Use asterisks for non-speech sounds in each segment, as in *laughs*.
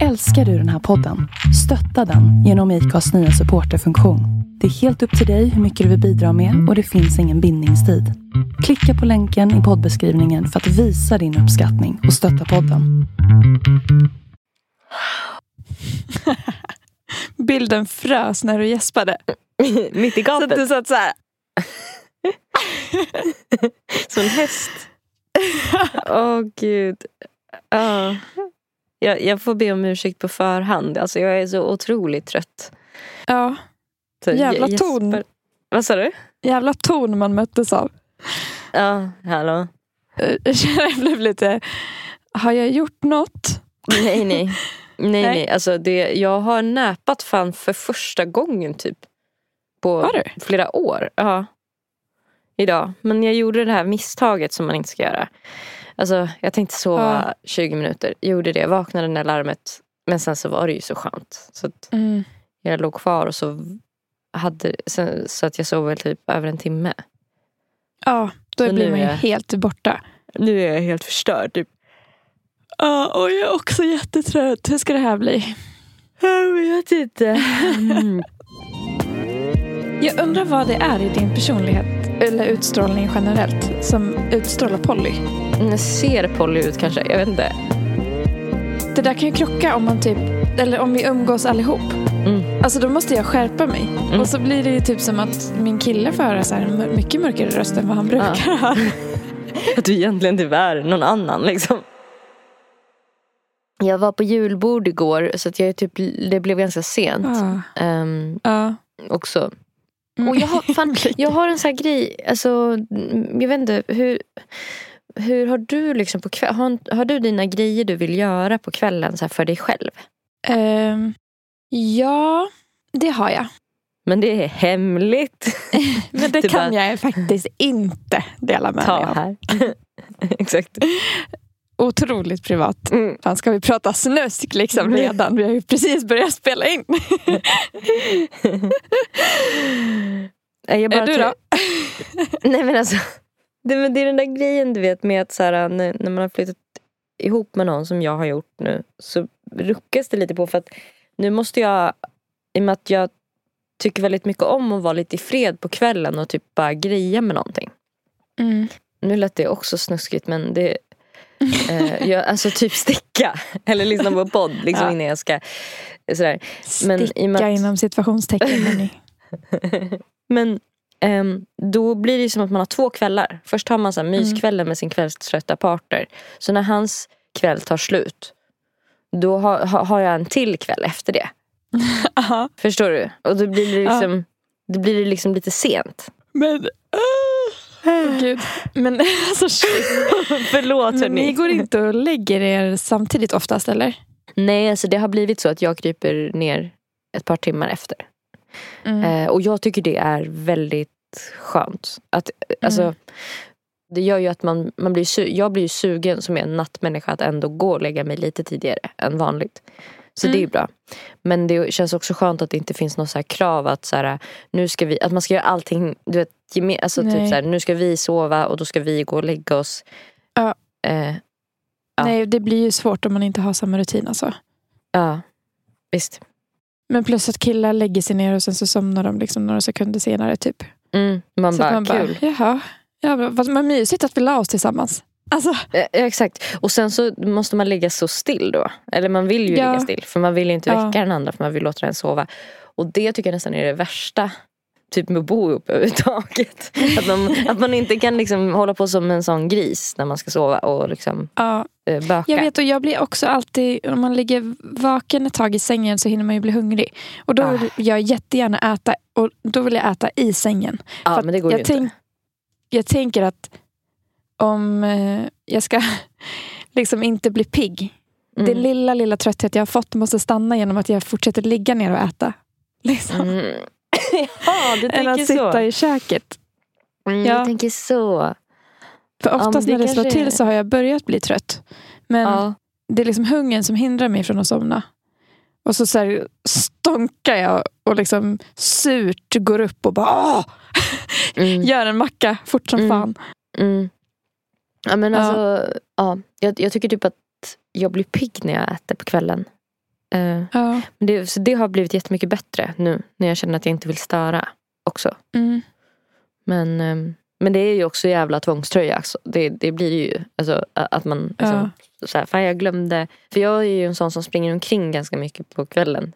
Älskar du den här podden? Stötta den genom IKAs nya supporterfunktion. Det är helt upp till dig hur mycket du vill bidra med och det finns ingen bindningstid. Klicka på länken i poddbeskrivningen för att visa din uppskattning och stötta podden. *laughs* Bilden frös när du gäspade. *laughs* Mitt i Så gapet. du satt så här. *laughs* Som en häst. Åh gud. Ja. Jag, jag får be om ursäkt på förhand. Alltså, jag är så otroligt trött. Ja, Så Jävla jag ton. Vad sa du? jävla ton man möttes av. Ja, hallå. *laughs* Jag blev lite... Har jag gjort något? Nej, nej. Nej, Nej. nej. Alltså, det, jag har näpat fan för första gången typ. På Har du? flera år. Ja. Idag. Men jag gjorde det här misstaget som man inte ska göra. Alltså, jag tänkte sova 20 minuter. Gjorde det. Vaknade när larmet. Men sen så var det ju så skönt. Så Mm. jag låg kvar och så hade sen, så att jag sov väl typ över en timme. Ja, då Så blir man ju är- helt borta. Nu är jag helt förstörd. Typ. Ja, och jag är också jättetrött. Hur ska det här bli? Jag vet inte. Mm. Jag undrar vad det är i din personlighet eller utstrålning generellt som utstrålar Polly. Jag ser Polly ut kanske. Jag vet inte. Det där kan ju krocka om man typ, eller om vi umgås allihop. Mm. Alltså då måste jag skärpa mig. Mm. Och så blir det ju typ som att min kille får höra så här, mycket mörkare röst än vad han brukar ha. *laughs* Att du egentligen typ är någon annan liksom. Jag var på julbord igår så att jag typ, det blev ganska sent. Ja. Ehm, Ja. också. Och jag har, fan, *laughs* jag har en sån här grej, alltså, jag vet inte, hur, hur har du liksom på kväll, har, har du dina grejer du vill göra på kvällen så för dig själv? Ehm, ja, det har jag. Men det är hemligt. *laughs* Men det kan bara- jag faktiskt inte dela med mig Ta av. här. *laughs* Exakt. Otroligt privat. Mm. Fan, ska vi prata snusk liksom redan? Vi har ju precis börjat spela in. Jag bara Är du tror- då? *laughs* Nej men alltså. Det, men det är den där grejen du vet med att så här, när, när man har flyttat ihop med någon som jag har gjort nu. Så ruckas det lite på för att nu måste jag, i och med att jag tycker väldigt mycket om att vara lite i fred på kvällen och typ bara greja med någonting. Mm. Nu lät det också snuskigt men det eh, jag, Alltså typ sticka eller lyssna på podd liksom Ja. innan jag ska sådär. Men Sticka att- inom situationstecken. *laughs* Men ehm, då blir det som att man har två kvällar. Först har man så här Mm. myskvällen med sin kvällströtta partner. Så när hans kväll tar slut. Då har, ha- har jag en till kväll efter det. *laughs* Förstår du? Och då blir det Ja. liksom, då blir det liksom lite sent. Men... Gud. Men *laughs* alltså shit. Förlåt Men ni går inte och lägger er samtidigt oftast eller? Nej, alltså det har blivit så att jag kryper ner ett par timmar efter. Mm. Eh, och jag tycker det är väldigt skönt. Att, eh, alltså, Mm. Det gör ju att man, man blir jag blir sugen som är en nattmänniska att ändå gå och lägga mig lite tidigare än vanligt. Så det är ju Mm. bra. Men det känns också skönt att det inte finns något så krav att, så här, nu ska vi, att man ska göra allting. Du vet, geme- alltså typ så här, nu ska vi sova och då ska vi gå och lägga oss. Ja. Eh, ja. Nej, det blir ju svårt om man inte har samma rutin alltså. ja, visst. Men plus att killar lägger sig ner och sen så somnar de liksom några sekunder senare typ. Mm, man så bara, man kul. bara, jaha. Ja, vad mysigt att vi la oss tillsammans. Alltså, Ja, exakt. Och sen så måste man ligga så still då. Eller man vill ju Ja. ligga still. För man vill inte Ja. väcka den andra för man vill låta den sova. Och det tycker jag nästan är det värsta. Typ med att bo ihop överhuvudtaget. *laughs* Att man, att man inte kan liksom hålla på som en sån gris när man ska sova och liksom ja. eh, böka. Jag vet och jag blir också alltid, om man ligger vaken ett tag i sängen så hinner man ju bli hungrig. Och då Ah. vill jag jättegärna äta och då vill jag äta i sängen. ja, För men det går jag, ju inte. tänk, jag tänker att om eh, jag ska *laughs* liksom inte bli pigg. Mm. Det lilla, lilla trötthet jag har fått måste stanna genom att jag fortsätter ligga ner och äta. *laughs* Liksom. Mm. *laughs* ja, du Än att så. sitta i köket. Mm, Ja. Du tänker så. För oftast det när det slår är- till så har jag börjat bli trött. Men Ja. det är liksom hungern som hindrar mig från att somna. Och så, så här, stånkar jag och liksom surt går upp och bara! Mm. gör en macka fort som Mm. fan. Mm. Ja men Ja. alltså, ja. Jag, jag tycker typ att jag blir pigg när jag äter på kvällen. Eh, Ja. men det, så det har blivit jättemycket bättre nu när jag känner att jag inte vill störa också. Mm. Men, ehm, men det är ju också jävla tvångströja. Alltså. Det, det blir ju alltså, att man liksom, så här, fan jag glömde. För jag är ju en sån som springer omkring ganska mycket på kvällen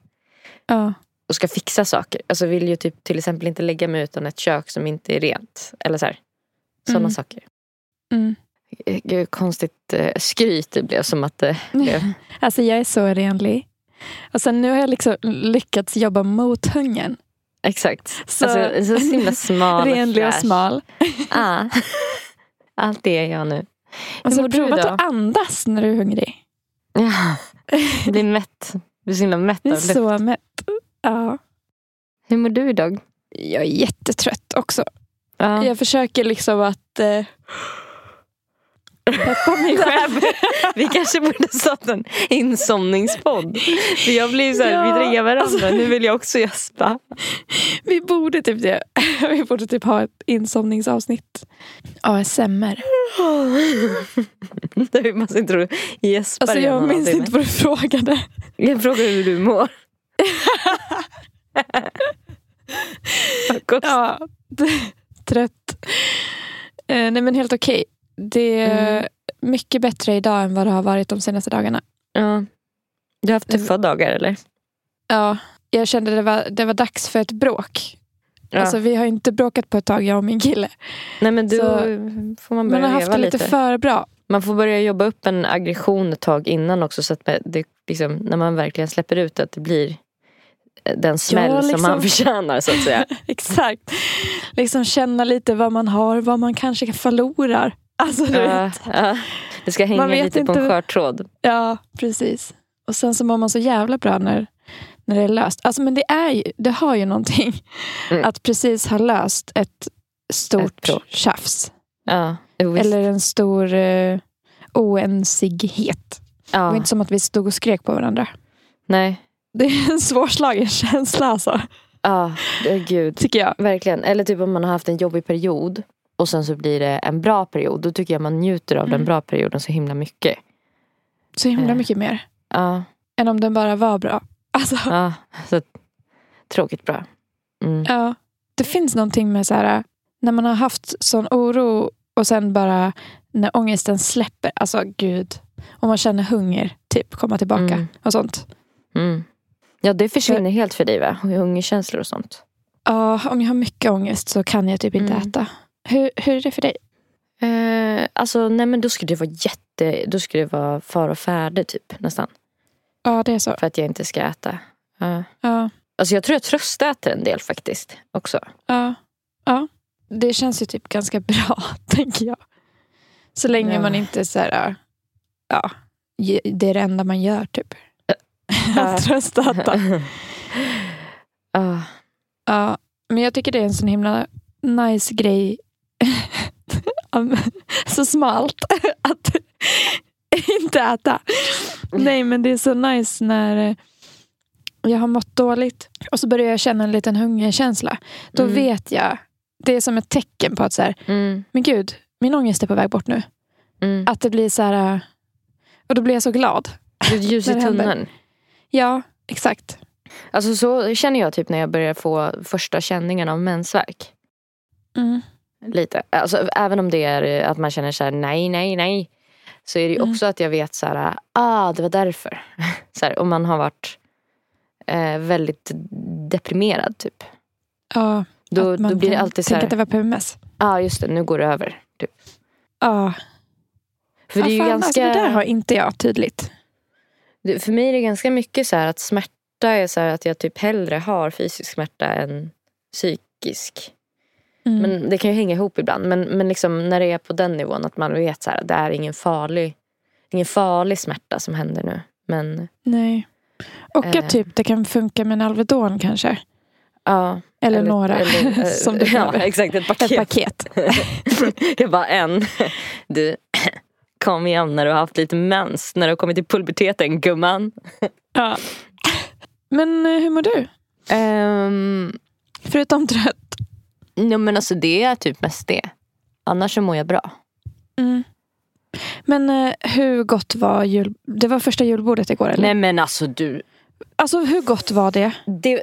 Ja. och ska fixa saker. Alltså vill ju typ till exempel inte lägga mig utan ett kök som inte är rent. Eller så. Sådana Mm. saker. Mm. Gud, konstigt eh, skryt det blev som att det blev. *laughs* Alltså jag är så renlig. Och sen nu har jag liksom lyckats jobba mot hungern. Exakt. Så, Alltså, så himla smal *laughs* renlig och smal. *laughs* Ah. Allt det är jag nu. Och så du provat att andas när du är hungrig. Ja. Blir mätt. Jag blir så himla mätt av är luft. så mätt. Ja. Hur mår du idag? Jag är jättetrött också. Ja. Jag försöker liksom att eh, peppa mig *laughs* själv. Vi kanske borde starta en insomningspodd. För jag blir så här, Ja, vi dränger varandra. alltså- Nu vill jag också gäspa. Vi borde typ det. *laughs* Vi borde typ ha ett insomningsavsnitt. ASMR. Där man sitter och gäspar Alltså jag minns inte vad du frågade. Jag frågar hur du mår. *laughs* Ja, trött. Eh, nej men helt okej. Det är Mm. mycket bättre idag än vad det har varit de senaste dagarna. Ja. Du har haft tuffa dagar eller? Ja, jag kände det var, det var dags för ett bråk. Ja. Alltså, vi har inte bråkat på ett tag, jag och min kille. Nej men då så- får man Man börja har haft det lite lite. för bra. Man får börja jobba upp en aggression ett tag innan också. Så att det, liksom, när man verkligen släpper ut att det blir den smäll Ja, som liksom. man förtjänar så att säga. *laughs* Exakt. Liksom känna lite vad man har, vad man kanske förlorar. Alltså, du Ja, vet. ja. Det ska hänga lite på en inte- skör tråd. Ja, precis. Och sen så mår man så jävla bra när, när det är löst. Alltså, men det, är ju, det har ju någonting Mm. att precis ha löst ett Ett stort bråk. tjafs. Ja. Eller en stor uh, oensighet. Det var ja. inte som att vi stod och skrek på varandra. Nej. Det är en svårslagen *laughs* känsla alltså, Ja, det- gud. tycker jag. Verkligen. Eller typ om man har haft en jobbig period och sen så blir det en bra period. Då tycker jag man njuter av den Mm. bra perioden så himla mycket. Så himla Eh. mycket mer. Ja, Än om den bara var bra. *laughs* Alltså, ja. Så, tråkigt bra. Mm. ja. Det finns någonting med så här, när man har haft sån oro och sen bara när ångesten släpper. Alltså gud. Och man känner hunger, typ komma tillbaka Mm. och sånt. Mm. Ja, det försvinner helt för dig va? Hungerkänslor och sånt. Ja, om jag har mycket ångest så kan jag typ inte Mm. äta. Hur, hur är det för dig? Eh, alltså nej men då skulle det vara jätte, då skulle det vara far och färde typ nästan. Ja, det är så. För att jag inte ska äta. Ja. Ja, Alltså jag tror jag tröstäter en del faktiskt också. ja, ja. Det känns ju typ ganska bra, *laughs* tänker jag. Så länge Ja. man inte så här, ja, det är det enda man gör typ. *laughs* Att tröstäta. Ja, men jag tycker det är en sån himla nice grej. Så smalt *laughs* att inte äta. Nej, men det är så nice när eh, jag har mått dåligt och så börjar jag känna en liten hungerkänsla. Då Mm. vet jag, det är som ett tecken på att så här, mm, men gud, min ångest är på väg bort nu. mm. Att det blir så här, eh, och då blir jag så glad. Ljus *laughs* i tunneln. Ja, exakt. Alltså så känner jag typ när jag börjar få första känningen av mensvärk. Lite. Alltså, även om det är eh, att man känner så här: nej, nej, nej. Så är det ju Mm. också att jag vet så här, ah, det var därför. *laughs* så här, om man har varit eh, väldigt deprimerad typ. Ja, Då, att man då blir det alltid så här, att det var PMS. ja ah, just det, nu går det över. Typ. Ja, För det är ju fan, ganska... alltså, det där har inte jag tydligt. För mig är det ganska mycket så här att smärta är så att jag typ hellre har fysisk smärta än psykisk. Mm. Men det kan ju hänga ihop ibland. Men, men liksom när det är på den nivån att man vet så här, det är ingen farlig, ingen farlig smärta som händer nu. Men Nej. Och att typ det kan funka med en Alvedon kanske. ja. Eller, några eller, *laughs* eh, som du Ja exakt, ett paket. Ett paket. *laughs* jag bara en. Du, kom igen när du har haft lite mens. När du har kommit till puberteten gumman. Ja. Men eh, hur mår du? Um, Förutom trött. Ja, men alltså det är typ mest det. Annars så mår jag bra. Mm. Men eh, hur gott var jul... Det var första julbordet igår eller? Nej men alltså du. Alltså hur gott var det? Det,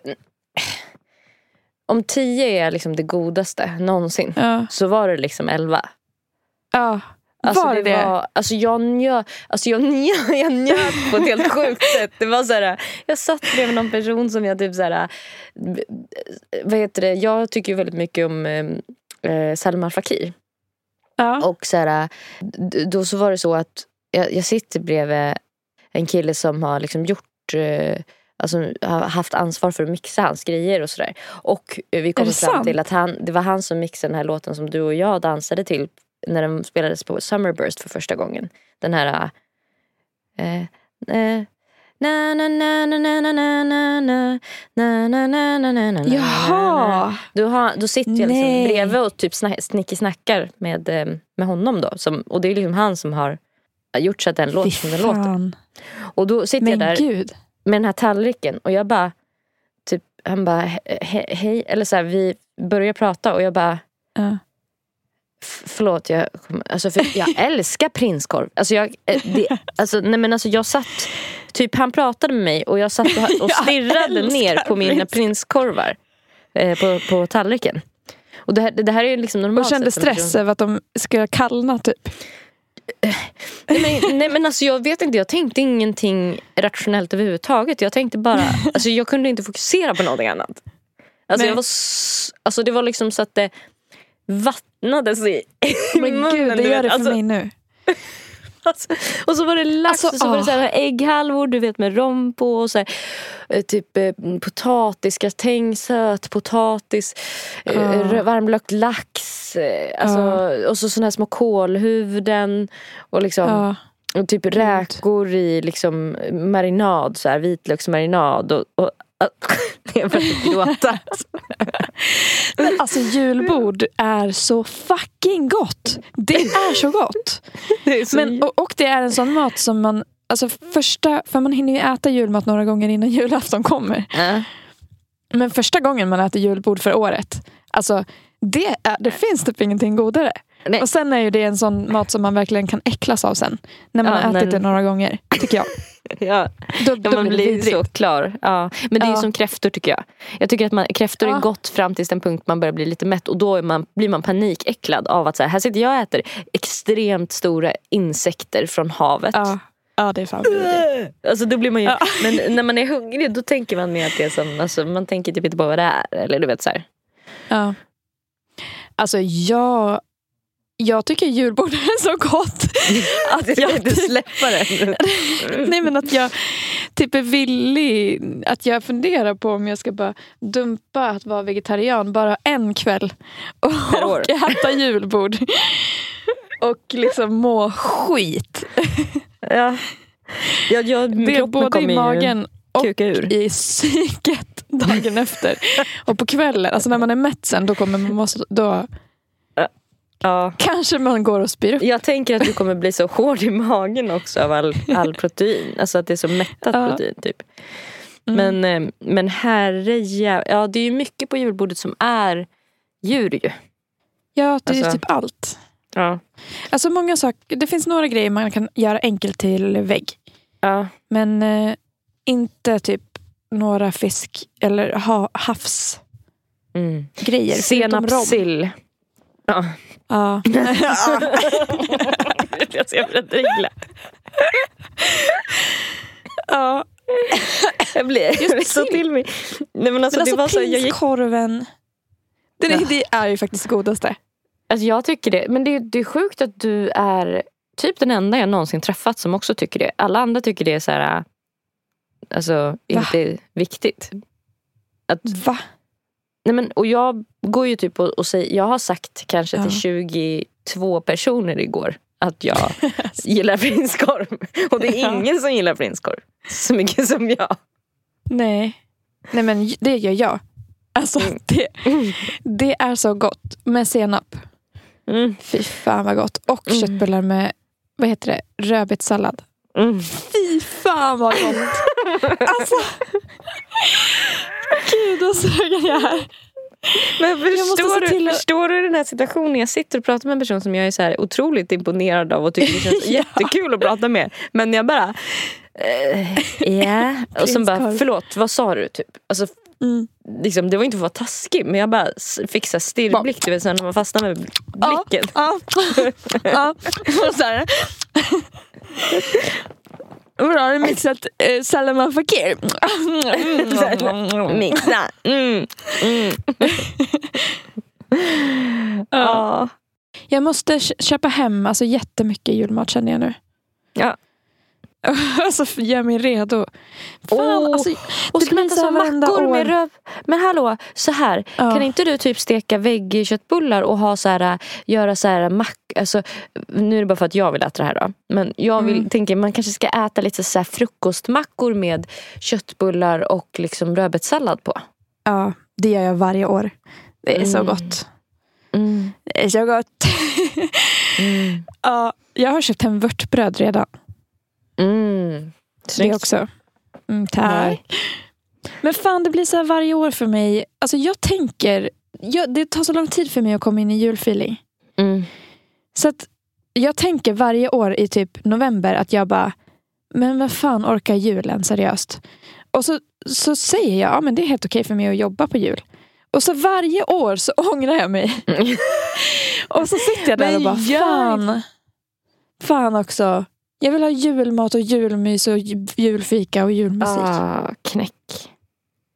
om tio är liksom det godaste någonsin Ja. så var det liksom elva. ja. Alltså var det det? Var, alltså jag, njöt, alltså jag, njöt, *laughs* jag njöt på ett helt sjukt *laughs* sätt. Det var så här, jag satt bredvid någon person som jag typ så här, vad heter det, jag tycker ju väldigt mycket om eh, Salman Fakir. Ja. Och så här, då så var det så att jag, jag sitter bredvid en kille som har liksom gjort eh, Alltså har haft ansvar för att mixa hans grejer och sådär. Och eh, vi kom fram sant? till att han, det var han som mixade den här låten som du och jag dansade till när den spelades på Summerburst för första gången. Den här... Eh, eh, Na, na, na, na, na, na, na, na, na, na, na, na, na, na, na, na. Jaha. Du har, då sitter jag liksom bredvid och typ sna- snickesnackar med, eh, med honom då. Som, och det är liksom han som har gjort så att den låter som den låter. Och då sitter jag där gud. med den här tallriken och jag bara, typ, han bara he- he- hej, eller så här, vi börjar prata och jag bara Ja. "F- Förlåt, jag, alltså, för jag *laughs* älskar prinskorv. Alltså, jag, eh, det, alltså, nej, men alltså, jag satt, typ han pratade med mig och jag satt och, *laughs* stirrade ner på mina prins- prinskorvar eh, på, på tallriken. Och det, här, det, här är ju liksom normalt Och kände stress över att de ska kallna typ. Nej men, nej men alltså jag vet inte, jag tänkte ingenting rationellt överhuvudtaget. Jag tänkte bara, *laughs* alltså jag kunde inte fokusera på någonting annat. Alltså, jag var, alltså det var liksom så att det vattnades i, i Men munnen. gud, det gör det för alltså, mig nu. *laughs* Alltså, och så var det lax Alltså, och så var det så här ägghalvor du vet med rom på. Och så här, eh, typ eh, potatisgratäng, sötpotatis, eh, Ah. varmlökt lax. eh, Alltså, Och så såna här små kålhuvuden. Och liksom Ja. och typ räkor i liksom marinad, så här, vitlöksmarinad. Och, och, jag börjar typ gråta. Men alltså julbord är så fucking gott. Det är så gott. *laughs* Är så Men, och, och det är en sån mat som man, alltså första, för man hinner ju äta julmat några gånger innan julafton kommer. Ja. Men första gången man äter julbord för året, alltså det, är, det finns typ ingenting godare. Nej. Och sen är ju det en sån mat som man verkligen kan äcklas av sen. När man Ja, har ätit när- det några gånger, tycker jag. *laughs* Ja. Då, Ja, då man blir det vidrigt. så klar. Ja. Men det är ju Ja. som kräftor tycker jag. Jag tycker att man, kräftor Ja. är gott fram tills den punkt man börjar bli lite mätt. Och då man, blir man panikäcklad av att så här, här sitter jag och äter extremt stora insekter från havet. Ja, ja det är fan vidrigt. *laughs* Alltså då blir man ju, Ja. *laughs* Men när man är hungrig då tänker man mer att det är som, alltså, man tänker typ inte på vad det är. Eller du vet så här. Ja. Alltså jag, jag tycker julbord är så gott. *laughs* Att jag inte släppa det. Nej men att jag typ är villig, att jag funderar på om jag ska bara dumpa att vara vegetarian bara en kväll. Och, Per år. och äta julbord. Och liksom må skit. Ja. Jag, jag, Det är både i ju magen och kuka ur. i psyket *laughs* dagen efter. Och på kvällen, alltså när man är mätt sen, då, kommer man måste, då Ja. kanske man går och spyr upp. Jag tänker att du kommer bli så hård i magen också av all, all protein. Alltså att det är så mättat Ja. protein typ. Mm. Men, eh, men herre Ja det är ju mycket på julbordet som är djur ju. Ja, det är Alltså- typ allt. Ja. Alltså många saker, det finns några grejer man kan göra enkelt till vägg. Ja. Men eh, inte typ några fisk eller ha, havsgrejer. Mm. Senapssill. Ja. Ja. *laughs* jag ser Fredrikla. ja. Jag blir blir så till mig. Nej, men alltså, Men det alltså var så, jag, gick, prinskorven. Det, Ja. är- det är ju faktiskt det godaste. alltså, jag tycker det. Men det, det är sjukt att du är typ den enda jag någonsin träffat som också tycker det. Alla andra tycker det är så här, alltså inte viktigt. Va? Nej, men, och jag går ju typ och, och säger, jag har sagt kanske Ja. till 22 personer igår att jag *laughs* gillar prinskorv. Och det är Ja. ingen som gillar prinskorv så mycket som jag. Nej. Nej men det gör jag. Alltså Mm. det, det är så gott med senap. Mm. Fy fan vad gott. Och Mm. köttbullar med vad heter det? rödbetssallad. Mm. Fy fan vad gott. Alltså. Gud vad sugen jag är. Men förstår, du, att- förstår du den här situationen? Jag sitter och pratar med en person som jag är så här otroligt imponerad av och tycker det känns *laughs* Ja. jättekul att prata med. Men jag bara, eh, ja. *laughs* Och sen bara, förlåt vad sa du? Typ. Alltså, Mm. liksom, det var inte för att vara taskig men jag bara fick så stirrblick. Du vet, när man fastnar med blicken. Ja. ja. *laughs* Och så här. Bra, har du mixat eh, Salman Fakir? Mixa. Mm. Mm. ja. Jag måste kö- köpa hem alltså, jättemycket julmat känner jag nu. Ja. *laughs* alltså gör mig redo. Fan, Åh, alltså, Och det ska blir man så så mackor med år. röv. Men hallå, så här. Ja. Kan inte du typ steka veggköttbullar och ha så här, göra så här mack... Alltså, nu är det bara för att jag vill äta det här då. Men jag vill, Mm. tänker man kanske ska äta lite så här frukostmackor med köttbullar och liksom rödbetssallad på. Ja, det gör jag varje år. Det är så Mm. gott. Mm. Det är så gott. *laughs* Mm. ja, jag har köpt hem vörtbröd redan. Mm. Det Snyggt. också. Mm, tack. Men fan, det blir så här varje år för mig. Alltså jag tänker, jag, det tar så lång tid för mig att komma in i julfeeling. Mm. Så att jag tänker varje år i typ november att jag bara, men vad fan orkar julen seriöst? Och så, så säger jag, ja men det är helt okej för mig att jobba på jul. Och så varje år så *laughs* ångrar jag mig. Och så sitter jag där Men och bara, fan. Fan också. Jag vill ha julmat och julmys och ju- julfika och julmusik. Ah, knäck.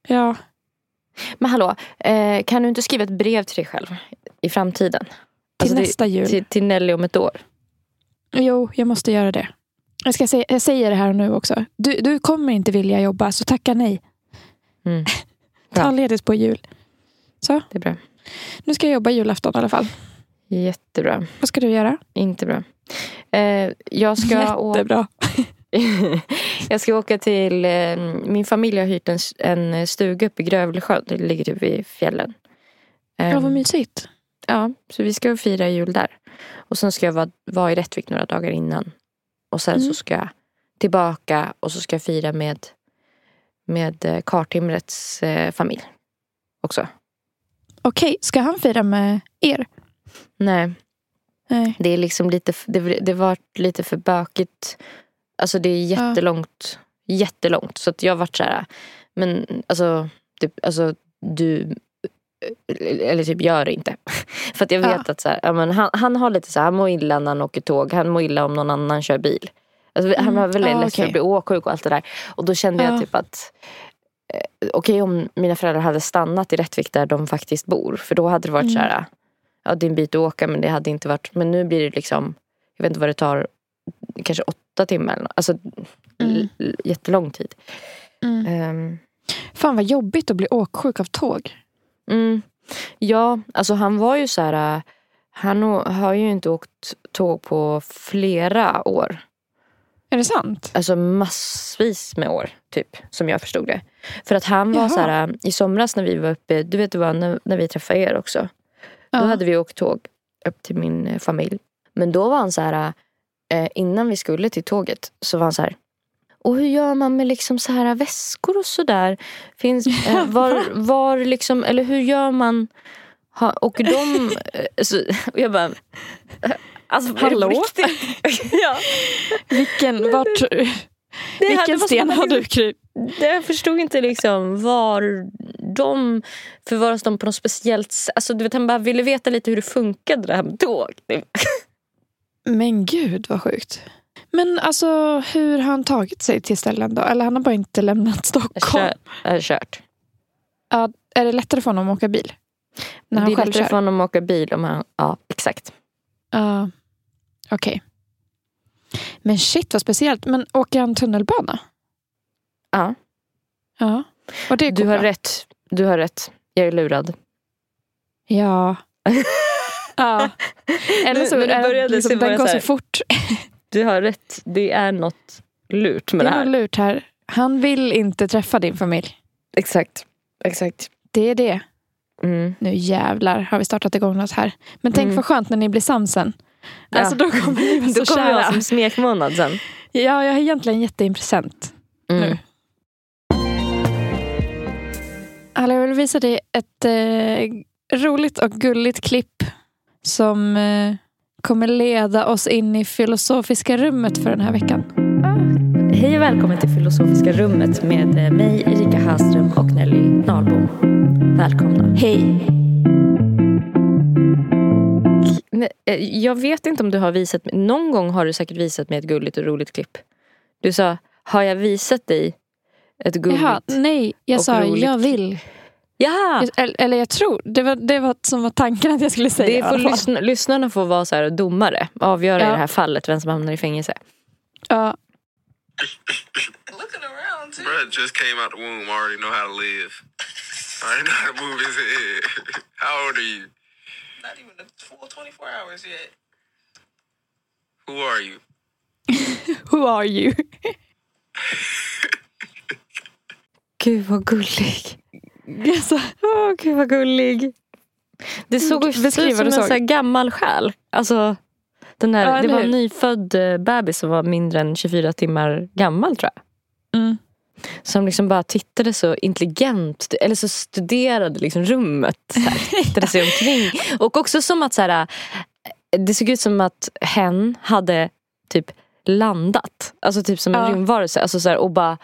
Ja. Men hallå, eh, kan du inte skriva ett brev till dig själv i framtiden? Till Alltså nästa jul. Till, till Nelly om ett år. Jo, jag måste göra det. Jag, ska säga, jag säger det här nu också. Du, du kommer inte vilja jobba, så tacka nej. Mm. *laughs* Ta ledigt på jul. Så, Det är bra. nu ska jag jobba julafton i alla fall. Jättebra. Vad ska du göra? Inte bra. Eh, jag, ska Jättebra. *laughs* jag ska åka till... Eh, min familj har hyrt en, en stuga uppe i Grövelsjön. Det ligger typ i fjällen. Ja, vad mysigt. ja, så vi ska fira jul där. Och sen ska jag vara, vara i Rättvik några dagar innan. Och sen Mm. så ska jag tillbaka och så ska jag fira med, med eh, Kartimrets familj också. Okej, ska han fira med er? Nej, Nej. det är liksom lite, det, det var lite för bökigt. Alltså det är jättelångt. Jättelångt. Så att jag har varit så här, men alltså, typ, alltså du eller typ gör det inte. *laughs* För att jag vet Ja. att så här, ja, men han, han har lite så här, han mår illa när han åker tåg. Han mår illa om någon annan kör bil. Alltså, Han Mm. var väldigt Ja, ledsen okej. att bli åksjuk och allt det där. Och då kände Ja. jag typ att eh, okej om mina föräldrar hade stannat i Rättvik där de faktiskt bor. För då hade det varit Mm. så här, ja det är en bit att åka men det hade inte varit, men nu blir det liksom, jag vet inte vad det tar, kanske åtta timmar. eller Alltså Mm. jättelång tid. Mm. Ehm, Fan vad jobbigt att bli åksjuk av tåg. Mm. Ja, alltså han var ju så här. äh, Han har ju inte åkt tåg på flera år. Är det sant? Alltså massvis med år, typ. Som jag förstod det. För att han var Jaha. så här, äh, i somras när vi var uppe, du vet det var när, när vi träffade er också. Ja. Då hade vi åkt tåg upp till min eh, familj. Men då var han så här, eh, innan vi skulle till tåget så var han så här. Och hur gör man med liksom så här väskor och sådär? *laughs* Eh, var, var liksom, eller hur gör man? Ha, och de... eh, *laughs* så, och jag bara... Alltså, Hallå? *laughs* ja. Vilken, vart, Det vilken sten har du kryp? Jag förstod inte liksom var de förvaras de på något speciellt sätt. Alltså, du vet, han bara ville veta lite hur det funkade det här med tåg. *laughs* Men gud vad sjukt. Men alltså hur har han tagit sig till ställen då? Eller han har bara inte lämnat Stockholm. jag har kört. Ja, är det lättare för honom att åka bil? När han det är själv lättare kör? för honom att åka bil om han... Ja, exakt. Ja, okej. Men shit vad speciellt. Men åker han tunnelbana? Ja. Ja. Och det går Du har bra. rätt. Du har rätt. Jag är lurad. Ja. *laughs* ja. Eller så När det är började liksom, den går så så fort. Du har rätt. Det är något lurt med Det det är här. något lurt här. Han vill inte träffa din familj. Exakt. Exakt. Det är det. Mm. Nu jävlar har vi startat igång något här. Men tänk Mm. vad skönt när ni blir sams sen. Ja. Alltså då kommer *laughs* ni vara så Då kommer jag kära. som smekmånad sen. Ja, jag har egentligen gett dig en present. Mm. Nu. Alla, jag vill visa dig ett eh, roligt och gulligt klipp som eh, kommer leda oss in i filosofiska rummet för den här veckan. Hej och välkommen till Filosofiska rummet med eh, mig Erika Hallström och Nelly Nahlbom. Välkomna. Hej. Eh, Jag vet inte om du har visat mig, någon gång har du säkert visat mig ett gulligt och roligt klipp. Du sa, har jag visat dig ett gulligt? Jaha, nej, jag och sa roligt. jag vill. Jaha! Eller, eller jag tror, det var, det var som var tanken att jag skulle säga. Det i får lyssna, lyssnarna får vara så här domare, avgöra Ja. i det här fallet vem som hamnar i fängelse. Ja. Bruh just came out the womb, already know how to live. Already know how to move his head. *laughs* how old are you? Not even a full 24 hours yet. Who are you? *laughs* who are you? *laughs* Gud vad gullig. Sa, Åh gud vad gullig. Det såg Mm, ut som en så här gammal själ. Alltså, den där, Ja, det var en nyfödd eh, bebis som var mindre än 24 timmar gammal tror jag. Mm. Som liksom bara tittade så intelligent, eller så studerade liksom rummet. Så här, *laughs* tittade sig omkring. Och också som att så här, eh, det såg ut som att hen hade typ landat. Alltså typ som en Ja. rymdvarelse. Alltså så här, och bara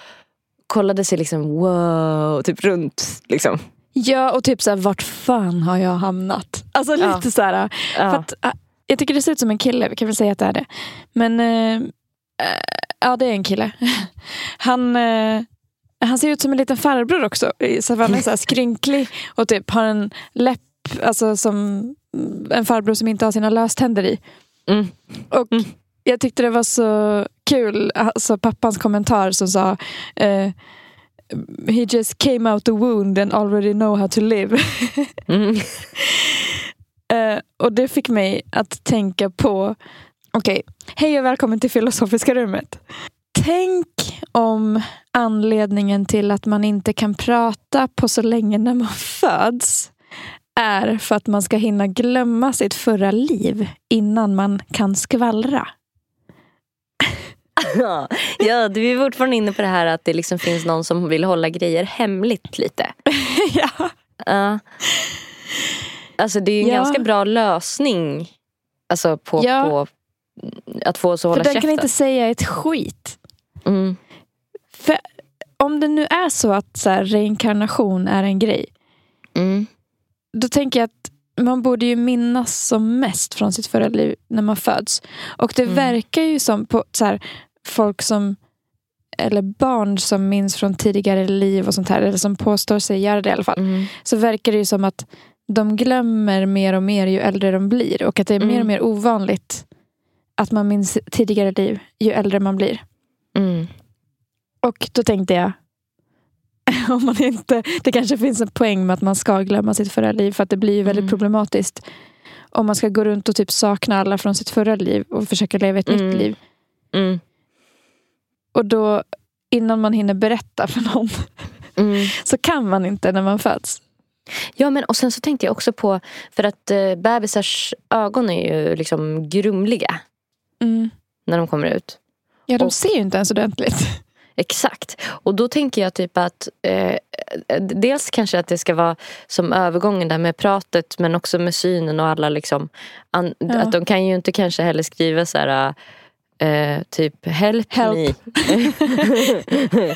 kollade sig liksom wow, typ runt. Liksom. Ja, och typ så här, vart fan har jag hamnat? Alltså Ja. lite så här. Ja. För att, äh, jag tycker det ser ut som en kille, vi kan väl säga att det är det. Men äh, ja, det är en kille. Han, äh, han ser ut som en liten farbror också. Så han är så skrynklig och typ har en läpp alltså, som en farbror som inte har sina löständer i. Mm. Och jag tyckte det var så kul, alltså pappans kommentar som sa eh, He just came out the wound and already know how to live. Mm. *laughs* Eh, och det fick mig att tänka på, okej, hej och välkommen till Filosofiska rummet. Tänk om anledningen till att man inte kan prata på så länge när man föds är för att man ska hinna glömma sitt förra liv innan man kan skvallra. *laughs* Ja, ja, du är fortfarande inne på det här att det liksom finns någon som vill hålla grejer hemligt lite. *laughs* ja. Ja. Alltså det är ju en Ja. ganska bra lösning alltså på, Ja. på att få oss att För hålla den käften. kan inte säga ett skit. mm. För om det nu är så att så här, reinkarnation är en grej, Mm. då tänker jag att man borde ju minnas som mest från sitt förra liv när man föds. Och det Mm. verkar ju som på så här, folk som eller barn som minns från tidigare liv och sånt här, eller som påstår sig göra det i alla fall, Mm. så verkar det ju som att de glömmer mer och mer ju äldre de blir. Och att det är mer Mm. och mer ovanligt att man minns tidigare liv ju äldre man blir. Mm. Och då tänkte jag, *laughs* om man inte, det kanske finns en poäng med att man ska glömma sitt förra liv för att det blir ju väldigt Mm. problematiskt. Om man ska gå runt och typ sakna alla från sitt förra liv och försöka leva ett Mm. nytt liv. Mm. Och då, innan man hinner berätta för någon, Mm. *laughs* så kan man inte när man föds. Ja men och sen så tänkte jag också på för att eh, bebisars ögon är ju liksom grumliga när de kommer ut. Ja, de Och- ser ju inte ens ordentligt. *laughs* Exakt. Och då tänker jag typ att eh, dels kanske att det ska vara som övergången där med pratet men också med synen och alla liksom. An, Ja. Att de kan ju inte kanske heller skriva så här eh, typ help, Help. *laughs* *laughs* me.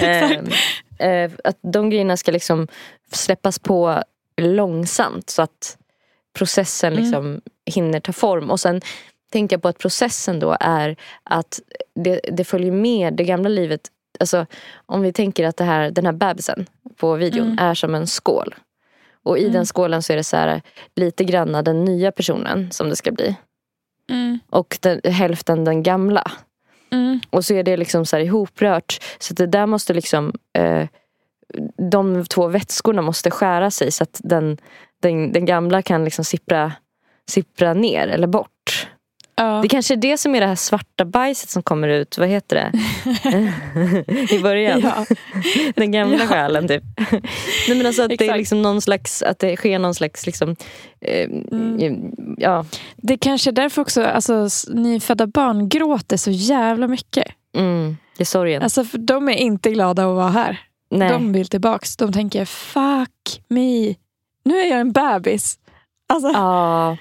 eh, eh, att de grejerna ska liksom släppas på långsamt så att processen Mm. liksom hinner ta form. Och sen tänkte jag på att processen då är att det, det följer med det gamla livet. Alltså, om vi tänker att det här, den här bebisen på videon Mm. är som en skål. Och i Mm. den skålen så är det så här, lite granna den nya personen som det ska bli. Och den, hälften den gamla. Mm. Och så är det liksom så här ihoprört. Så det där måste liksom eh, De två vätskorna måste skära sig så att den, den, den gamla kan liksom sippra, sippra ner eller bort. Ja. Det kanske är det som är det här svarta bajset som kommer ut. Vad heter det? *laughs* I början. Ja. Den gamla Ja. själen typ. Nej, men alltså att det är liksom någon slags, att det sker någon slags liksom, eh, Mm. ja. Det kanske är därför också alltså, nyfödda barn gråter så jävla mycket. Mm, det är sorgen. Alltså, för de är inte glada att vara här. Nej. De vill tillbaks. De tänker fuck me. Nu är jag en bebis. Alltså, Ja.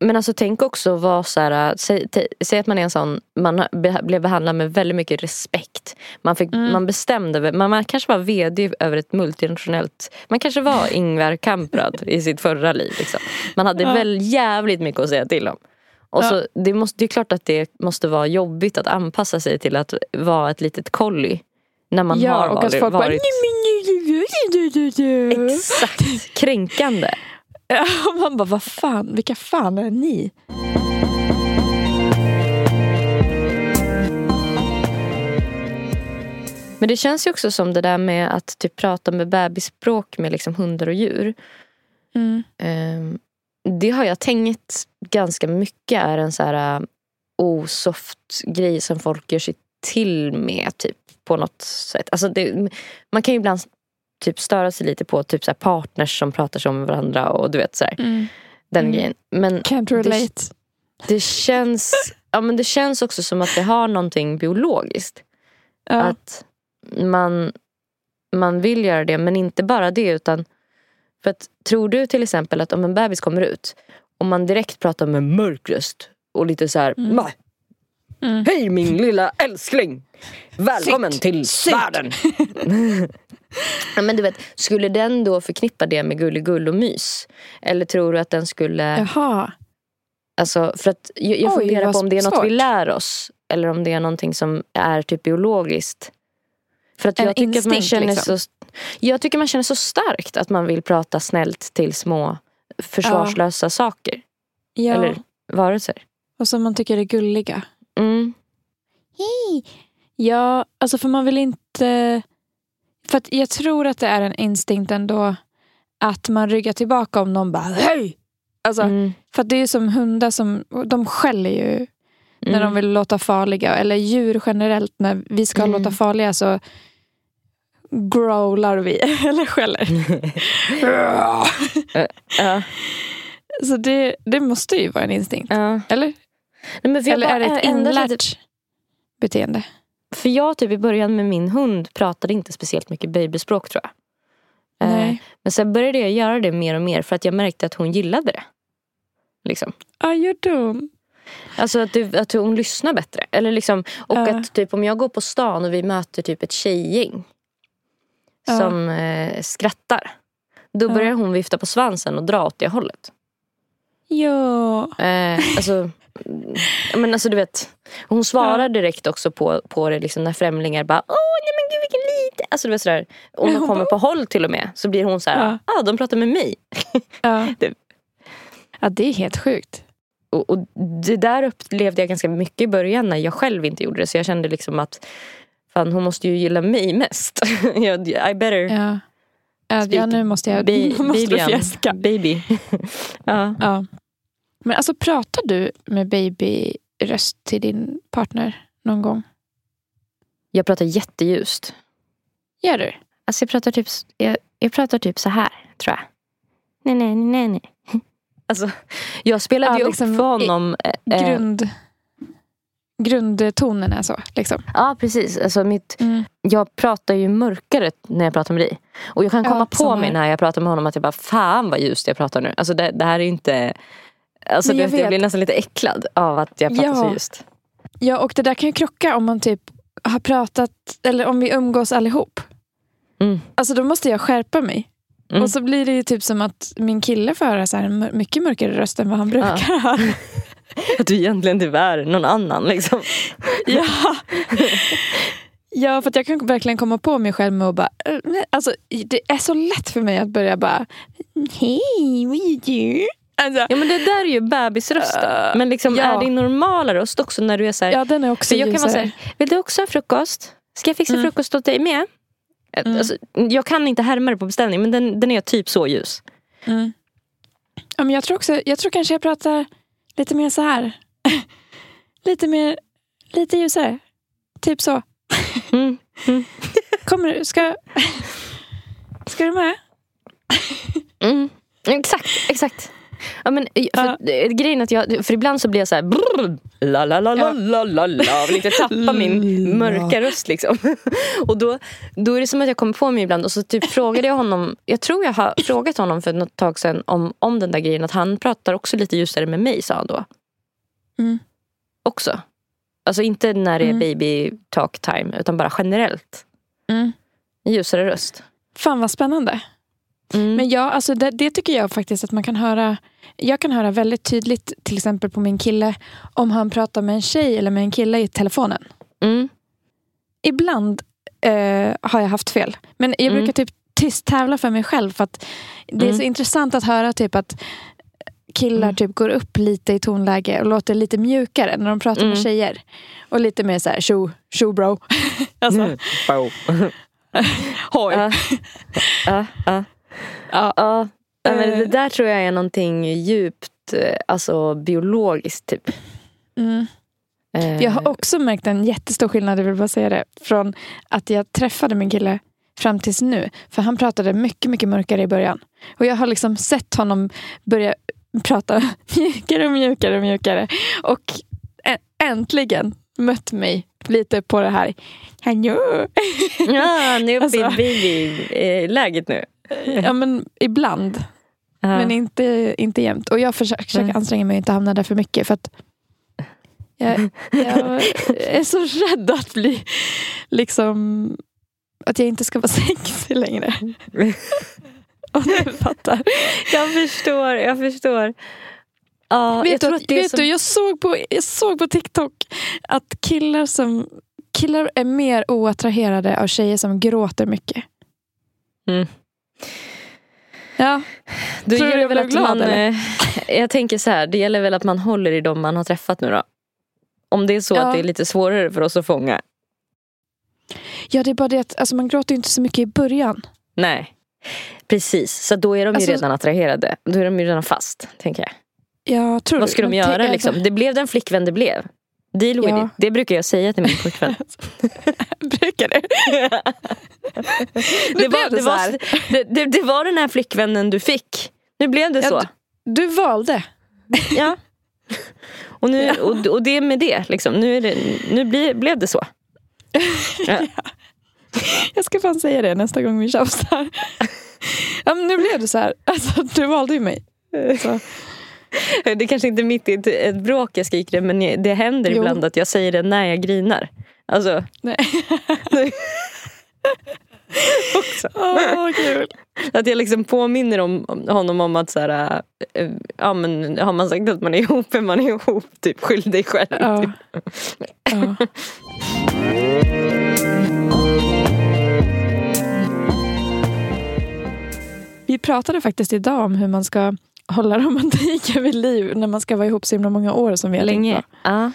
Men alltså tänk också vara så här, säg, te- säg att man är en sån, man blev behandlad med väldigt mycket respekt. Man, fick, Mm. man bestämde, man, man kanske var vd över ett multinationellt, man kanske var *laughs* Ingvar Kamprad i sitt förra liv. Liksom. Man hade Ja. väl jävligt mycket att säga till om. Och Ja. så, det, måste, det är klart att det måste vara jobbigt att anpassa sig till att vara ett litet kolli. När man ja, har och varit, att folk varit bara... exakt kränkande. *laughs* Man bara, vad fan, vilka fan är ni? Men det känns ju också som det där med att typ prata med bebisspråk med liksom hundar och djur. Mm. Ehm, det har jag tänkt ganska mycket är en så här uh, osoft grej som folk gör sig till med typ på något sätt. Alltså det, man kan ju ibland typ störa sig lite på typ så här partners som pratar med varandra och du vet så här, Mm. den Mm. grejen. Men Can't relate. det känns, ja, men det känns också som att det har någonting biologiskt. Ja. Att man, man vill göra det, men inte bara det. utan för att, Tror du till exempel att om en bebis kommer ut och man direkt pratar med mörk röst och lite så här, Mm. "Ma, Mm. Hej min lilla älskling! Välkommen Sitt, till sitt." världen! *laughs* *laughs* *laughs* ja, men du vet, skulle den då förknippa det med gulligull och mys? Eller tror du att den skulle... Jaha. Alltså, för att jag, jag Oj, funderar på om det är något svårt. vi lär oss. Eller om det är någonting som är typ biologiskt. För att En jag tycker att man instinkt, känner liksom. så Jag tycker man känner så starkt att man vill prata snällt till små försvarslösa saker. Ja. Eller varelser. Och som man tycker är gulliga. Mm. Hej! Ja, alltså för man vill inte... För jag tror att det är en instinkt ändå att man ryggar tillbaka om någon bara hej! Alltså, Mm. För det är som hundar som de skäller ju när Mm. de vill låta farliga. Eller djur generellt, när vi ska Mm. låta farliga så growlar vi. *laughs* Eller skäller. *laughs* Så det, det måste ju vara en instinkt. ja. Eller? Nej, Eller är det ett inlärt beteende? För jag typ i början med min hund pratade inte speciellt mycket babyspråk tror jag. Eh, Nej. Men sen började jag göra det mer och mer för att jag märkte att hon gillade det. Liksom. Ah, you're dum. Alltså att, du, att hon lyssnar bättre. Eller liksom, och Ja. att typ om jag går på stan och vi möter typ ett tjejgäng Ja. som eh, skrattar. Då Ja. börjar hon vifta på svansen och dra åt det hållet. Ja. Eh, alltså, men alltså du vet, hon svarar direkt också på, på det liksom när främlingar bara Åh nej men gud vilken liten. Alltså du vet sådär. Om de kommer på håll till och med så blir hon så här, Ja. ah de pratar med mig. *laughs* Ja. Det- ja, det är helt sjukt. Och, och det där upplevde jag ganska mycket i början när jag själv inte gjorde det. Så jag kände liksom att fan hon måste ju gilla mig mest. *laughs* I better Ja. Ja, nu måste jag be, *laughs* måste. Baby. ja. Ja. Men alltså pratar du med babyröst till din partner någon gång? Jag pratar jätteljust. Gör du? Alltså jag pratar typ, jag, jag pratar typ så här, tror jag. Nej, nej, nej, nej. *laughs* Alltså, jag spelade Ja, ju liksom upp för honom. eh, Grund, grundtonen är så. Liksom. Ja, precis. Alltså mitt, Mm. jag pratar ju mörkare när jag pratar med dig. Och jag kan Ja, komma på samma mig när jag pratar med honom att jag bara, fan vad ljust jag pratar nu. Alltså det, det här är inte... Alltså jag jag, vet. blir nästan lite äcklad av att jag pratar Ja. så ljust. Ja, och det där kan ju krocka om man typ har pratat, eller om vi umgås allihop. Mm. Alltså då måste jag skärpa mig. Mm. Och så blir det ju typ som att min kille får höra så här mycket mörkare röst än vad han brukar ha. *laughs* Att du egentligen typ är någon annan liksom. *laughs* Ja. *laughs* ja, för att jag kan verkligen komma på mig själv med att bara... nej, Alltså, det är så lätt för mig att börja bara... Hej, vad gör du? Alltså, Ja men det där är ju bebisrösten. Uh, men liksom ja. är din normala röst också när du är så här, ja, den är också jag kan vara ljusare. såhär, vill du också ha frukost? Ska jag fixa Mm. frukost åt dig med? Mm. Alltså, jag kan inte härma det på beställning men den, den är typ så ljus. Mm. Ja, men jag, tror också, jag tror kanske jag pratar lite mer så här. *laughs* lite mer, lite ljusare. Typ så. *laughs* Mm. Kommer du? Ska, *laughs* ska du med? Mm. Exakt, exakt. Ja, men, eh, för, eh, grejen att jag, för ibland så blir jag så här brrr, la la la la la la la vill inte tappa min mörka röst liksom. *laughs* Och då, då är det som att jag kommer på mig ibland och så typ frågade jag honom, jag tror jag har frågat honom för något tag sedan om, om den där grejen att han pratar också lite ljusare med mig sa han då. Mm. Också. Alltså inte när det är Mm. baby talk time utan bara generellt. Mm. Ljusare röst. Fan vad spännande. Mm. Men ja, alltså det, det tycker jag faktiskt att man kan höra. Jag kan höra väldigt tydligt till exempel på min kille om han pratar med en tjej eller med en kille i telefonen. Mm. Ibland eh, har jag haft fel. Men jag Mm. brukar typ tyst tävla för mig själv. För att det är Mm. så intressant att höra typ att killar Mm. typ går upp lite i tonläge och låter lite mjukare när de pratar med Mm. tjejer. Och lite mer så här, tjo, tjo bro. *laughs* alltså, Mm. *laughs* Hoj. *laughs* Ja. Ja, ja. Ja. Men Eh. det där tror jag är någonting djupt eh, alltså biologiskt typ. Mm. Eh, Jag har också märkt en jättestor skillnad, jag vill bara säga det, från att jag träffade min kille fram tills nu. För han pratade mycket, mycket mörkare i början. Och jag har liksom sett honom börja prata *laughs* mjukare och mjukare och mjukare. Och äntligen mött mig lite på det här. Hallå! Ja, nu är uppe Alltså. i babyläget nu. Ja men ibland, Ja. men inte, inte jämt. Och jag försöker, försöker Nej. anstränga mig att inte hamna där för mycket. För att jag, jag är så rädd att bli liksom att jag inte ska vara *laughs* sexig längre. *laughs* Om du fattar. Jag förstår, jag förstår. Ja, jag vet du, tror att, vet som... du, jag, såg på, jag såg på TikTok att killar som killar är mer oattraherade av tjejer som gråter mycket. Mm. Ja, Då Tror du gäller väl att glad, man, eller? eh, Jag tänker så här, det gäller väl att man håller i dem man har träffat nu då. Om det är så Ja. att det är lite svårare för oss att fånga. ja det är bara det att alltså, man gråter ju inte så mycket i början. Nej. Precis, så då är de ju Alltså- redan attraherade. Då är de ju redan fast, tänker jag. Jag tror Vad du? ska de Men göra liksom? Det blev den flickvän det blev. Deal with Ja. it. Det brukar jag säga till min pojkvän. *laughs* Brukar *laughs* det? det, var, det det, var, det, det, var den här flickvännen du fick. Nu blev det Ja, så. Du valde. Ja. Och, nu, och, och det är med det. Liksom. Nu, är det, nu blir, blev det så. *laughs* Ja. Jag ska fan säga det nästa gång vi tjafsar. Ja, nu blev det så här. Alltså, du valde ju mig. Så. *laughs* Det kanske inte är mitt i ett, ett bråk jag skriker det men det händer Jo. ibland att jag säger det när jag grinar. Alltså, Nej. *laughs* också. Åh, kul. Att jag liksom påminner om, om honom om att så här, äh, ja, men, har man sagt att man är ihop är man ihop. Typ, skyll dig själv. Ja. Typ. Ja. Vi pratade faktiskt idag om hur man ska hålla romantiken vid liv när man ska vara ihop så himla många år som vi har Länge. tänkt Ja.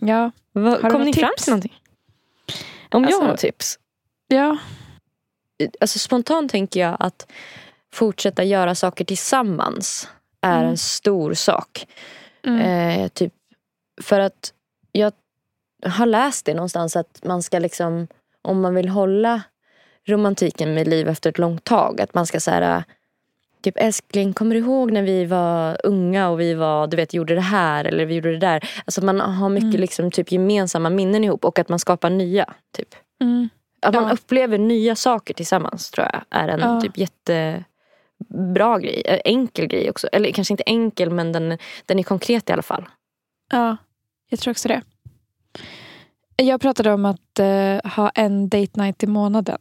på. Ja. Vad, Har du kom något ni fram tips? till någonting? Om Alltså- jag har tips? ja. Alltså, spontant tänker jag att fortsätta göra saker tillsammans är Mm. en stor sak. Mm. Eh, typ, för att jag har läst det någonstans att man ska liksom, om man vill hålla romantiken med liv efter ett långt tag, att man ska säga Typ älskling, kommer du ihåg när vi var unga och vi var, du vet, gjorde det här eller vi gjorde det där. Alltså man har mycket Mm. liksom, typ, gemensamma minnen ihop och att man skapar nya. Typ. Mm. Att man Ja. upplever nya saker tillsammans tror jag är en Ja. typ jättebra grej. Eh, Enkel grej också. Eller kanske inte enkel men den, den är konkret i alla fall. Ja, jag tror också det. Jag pratade om att eh, ha en date night i månaden.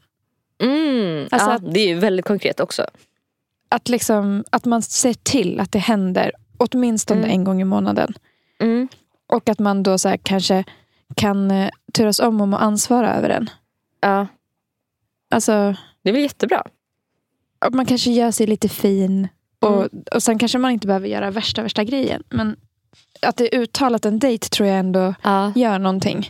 Mm, Alltså ja, att- det är ju väldigt konkret också. Att, liksom, att man ser till att det händer åtminstone Mm. en gång i månaden. Mm. Och att man då så här, kanske kan eh, turas om om att ansvara över den. Ja, Alltså, det är väl jättebra. att man kanske gör sig lite fin. Och, Mm. och sen kanske man inte behöver göra värsta, värsta grejen. Men att det är uttalat en dejt tror jag ändå Ja. gör någonting.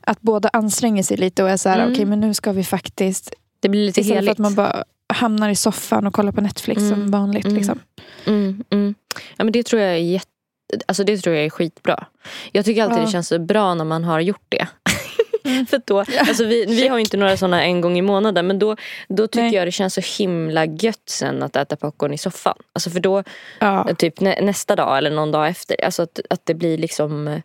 Att båda anstränger sig lite och är så här, Mm. okej men nu ska vi faktiskt. Det blir lite Istället för heligt. att man bara hamnar i soffan och kollar på Netflix Mm. som vanligt. Mm. Liksom. Mm, mm. Ja, men det tror jag är jätte... Alltså det tror jag är skitbra. Jag tycker alltid Ja. det känns så bra när man har gjort det. *laughs* För att då, alltså vi, vi har inte några sådana en gång i månaden men då, då tycker Nej. jag det känns så himla gött sen att äta popcorn i soffan. Alltså för då, Ja. typ nä, nästa dag eller någon dag efter, alltså att, att det blir liksom eh,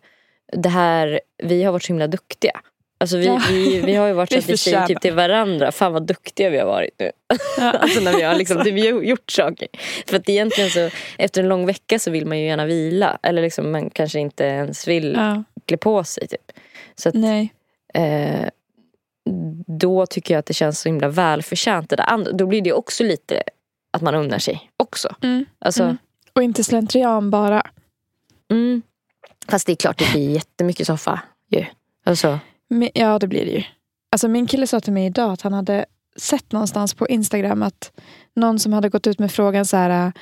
det här, vi har varit så himla duktiga. Alltså vi, Ja. vi, vi har ju varit *laughs* så att vi säger typ till varandra, fan vad duktiga vi har varit nu. *laughs* alltså när vi har liksom, *laughs* typ gjort saker. För att egentligen så, efter en lång vecka så vill man ju gärna vila. Eller liksom man kanske inte ens vill Ja. klä på sig. Typ. Så att, Nej. eh, då tycker jag att det känns så himla välförtjänt. Det där. andra. Då blir det också lite att man unnar sig också. Mm. Alltså, Mm. Och inte slentrian bara. mm. Fast det är klart det blir jättemycket soffa. Ju. Alltså, Ja, det blir det ju. Alltså min kille sa till mig idag att han hade sett någonstans på Instagram att någon som hade gått ut med frågan så här.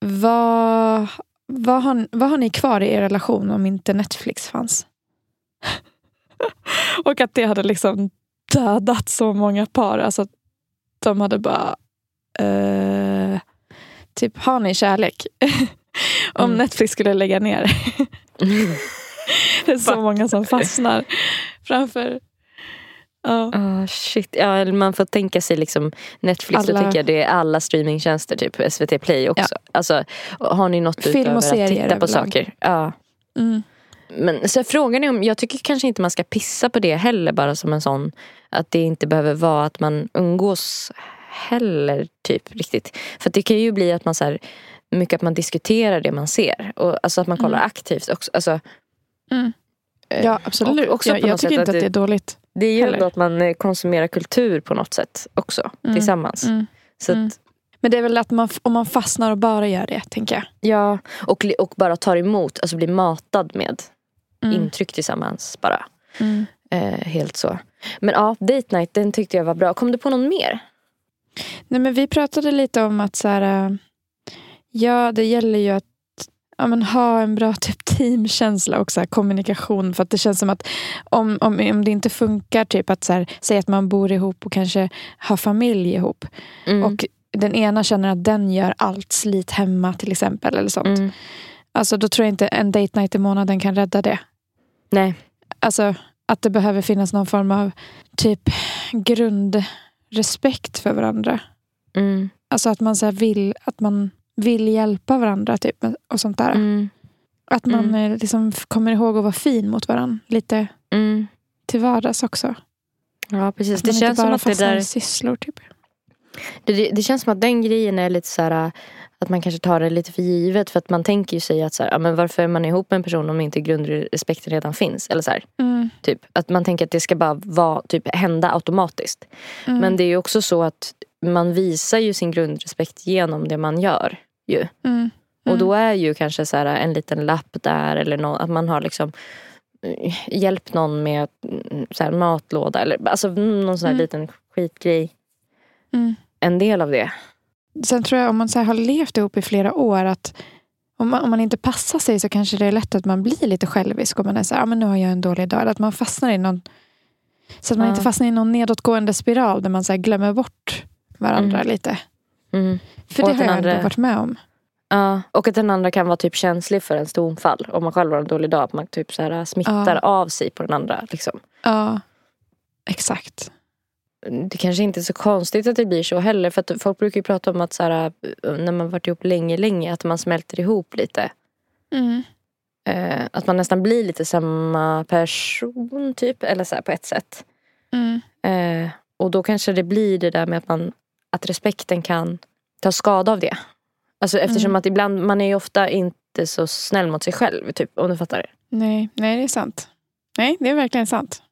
Vad, vad, har, vad har ni kvar i er relation om inte Netflix fanns? *laughs* Och att det hade liksom dödat så många par. Alltså att de hade bara... Eh, typ, har ni kärlek? *laughs* om Mm. Netflix skulle lägga ner. *laughs* Det är så många som fastnar framför. Ja. Ah shit. Ja, man får tänka sig liksom Netflix, då Alla- tänker jag det är alla streamingtjänster, typ SVT Play också. Alltså, har ni något Film och utöver att serier titta på överlag. saker? Ja. Mm. Men så frågan är om, jag tycker kanske inte man ska pissa på det heller bara som en sån, att det inte behöver vara att man umgås heller typ riktigt. För att det kan ju bli att man så här, mycket att man diskuterar det man ser. Och, alltså att man kollar aktivt också. Alltså, Mm. eh, Ja, absolut. och- också jag jag tycker inte att att det är dåligt. Det är ju Heller. ändå att man eh, konsumerar kultur på något sätt också Mm. tillsammans. Mm. Så att, Mm. Men det är väl att man, om man fastnar och bara gör det, tänker jag. Ja, och, och bara tar emot, alltså blir matad med Mm. intryck tillsammans bara. Mm. Eh, helt så. Men ja, date night, den tyckte jag var bra. Kom du på någon mer? Nej, men vi pratade lite om att så här, äh, ja, det gäller ju att ja, men ha en bra typ teamkänsla och så här, kommunikation. För att det känns som att om, om, om det inte funkar, typ att så här, säga att man bor ihop och kanske har familj ihop. Mm. Och den ena känner att den gör allt slit hemma till exempel. Eller sånt. mm. Alltså, då tror jag inte en date night i månaden kan rädda det. Nej. Alltså att det behöver finnas någon form av typ grundrespekt för varandra. Mm. Alltså att man så vill att man vill hjälpa varandra typ och sånt där. Mm. Att man Mm. eh, liksom kommer ihåg att vara fin mot varandra lite Mm. till vardags också. Ja, precis. Att Det man inte känns, som bara att det, där, sysslor typ. det, det, det känns som att den grejen är lite så här att man kanske tar det lite för givet. För att man tänker ju sig att så här, ja, men varför är man ihop med en person om inte grundrespekten redan finns? Eller så här, Mm. typ. Att man tänker att det ska bara vara, typ, hända automatiskt. Mm. Men det är ju också så att man visar ju sin grundrespekt genom det man gör. Ju. Mm. Och då är ju kanske så här en liten lapp där eller nå- att man har liksom eh, hjälpt någon med mm, så här matlåda eller alltså någon sån här Mm. liten skitgrej. Mm. En del av det. Sen tror jag om man så har levt ihop i flera år att om man, om man inte passar sig så kanske det är lätt att man blir lite självisk. Och man är så här, ah, men nu har jag en dålig dag. Eller Att man fastnar i någon så att man Ja. inte fastnar i någon nedåtgående spiral där man så glömmer bort varandra Mm. lite. Mm. För Och det har jag ändå andra- varit med om. Ja, och att den andra kan vara typ känslig för ens tonfall. Om man själv har en dålig dag. Att man typ så här smittar Ja. av sig på den andra. Liksom. Ja, exakt. Det kanske inte är så konstigt att det blir så heller. För att folk brukar ju prata om att så här, när man varit ihop länge, länge. Att man smälter ihop lite. Mm. Eh, att man nästan blir lite samma person typ. Eller så här, på ett sätt. Mm. Eh, och då kanske det blir det där med att, man, att respekten kan ta skada av det. Alltså eftersom Mm. att ibland, man är ju ofta inte så snäll mot sig själv. Typ, om du fattar det. Nej, nej, det är sant. Nej, det är verkligen sant.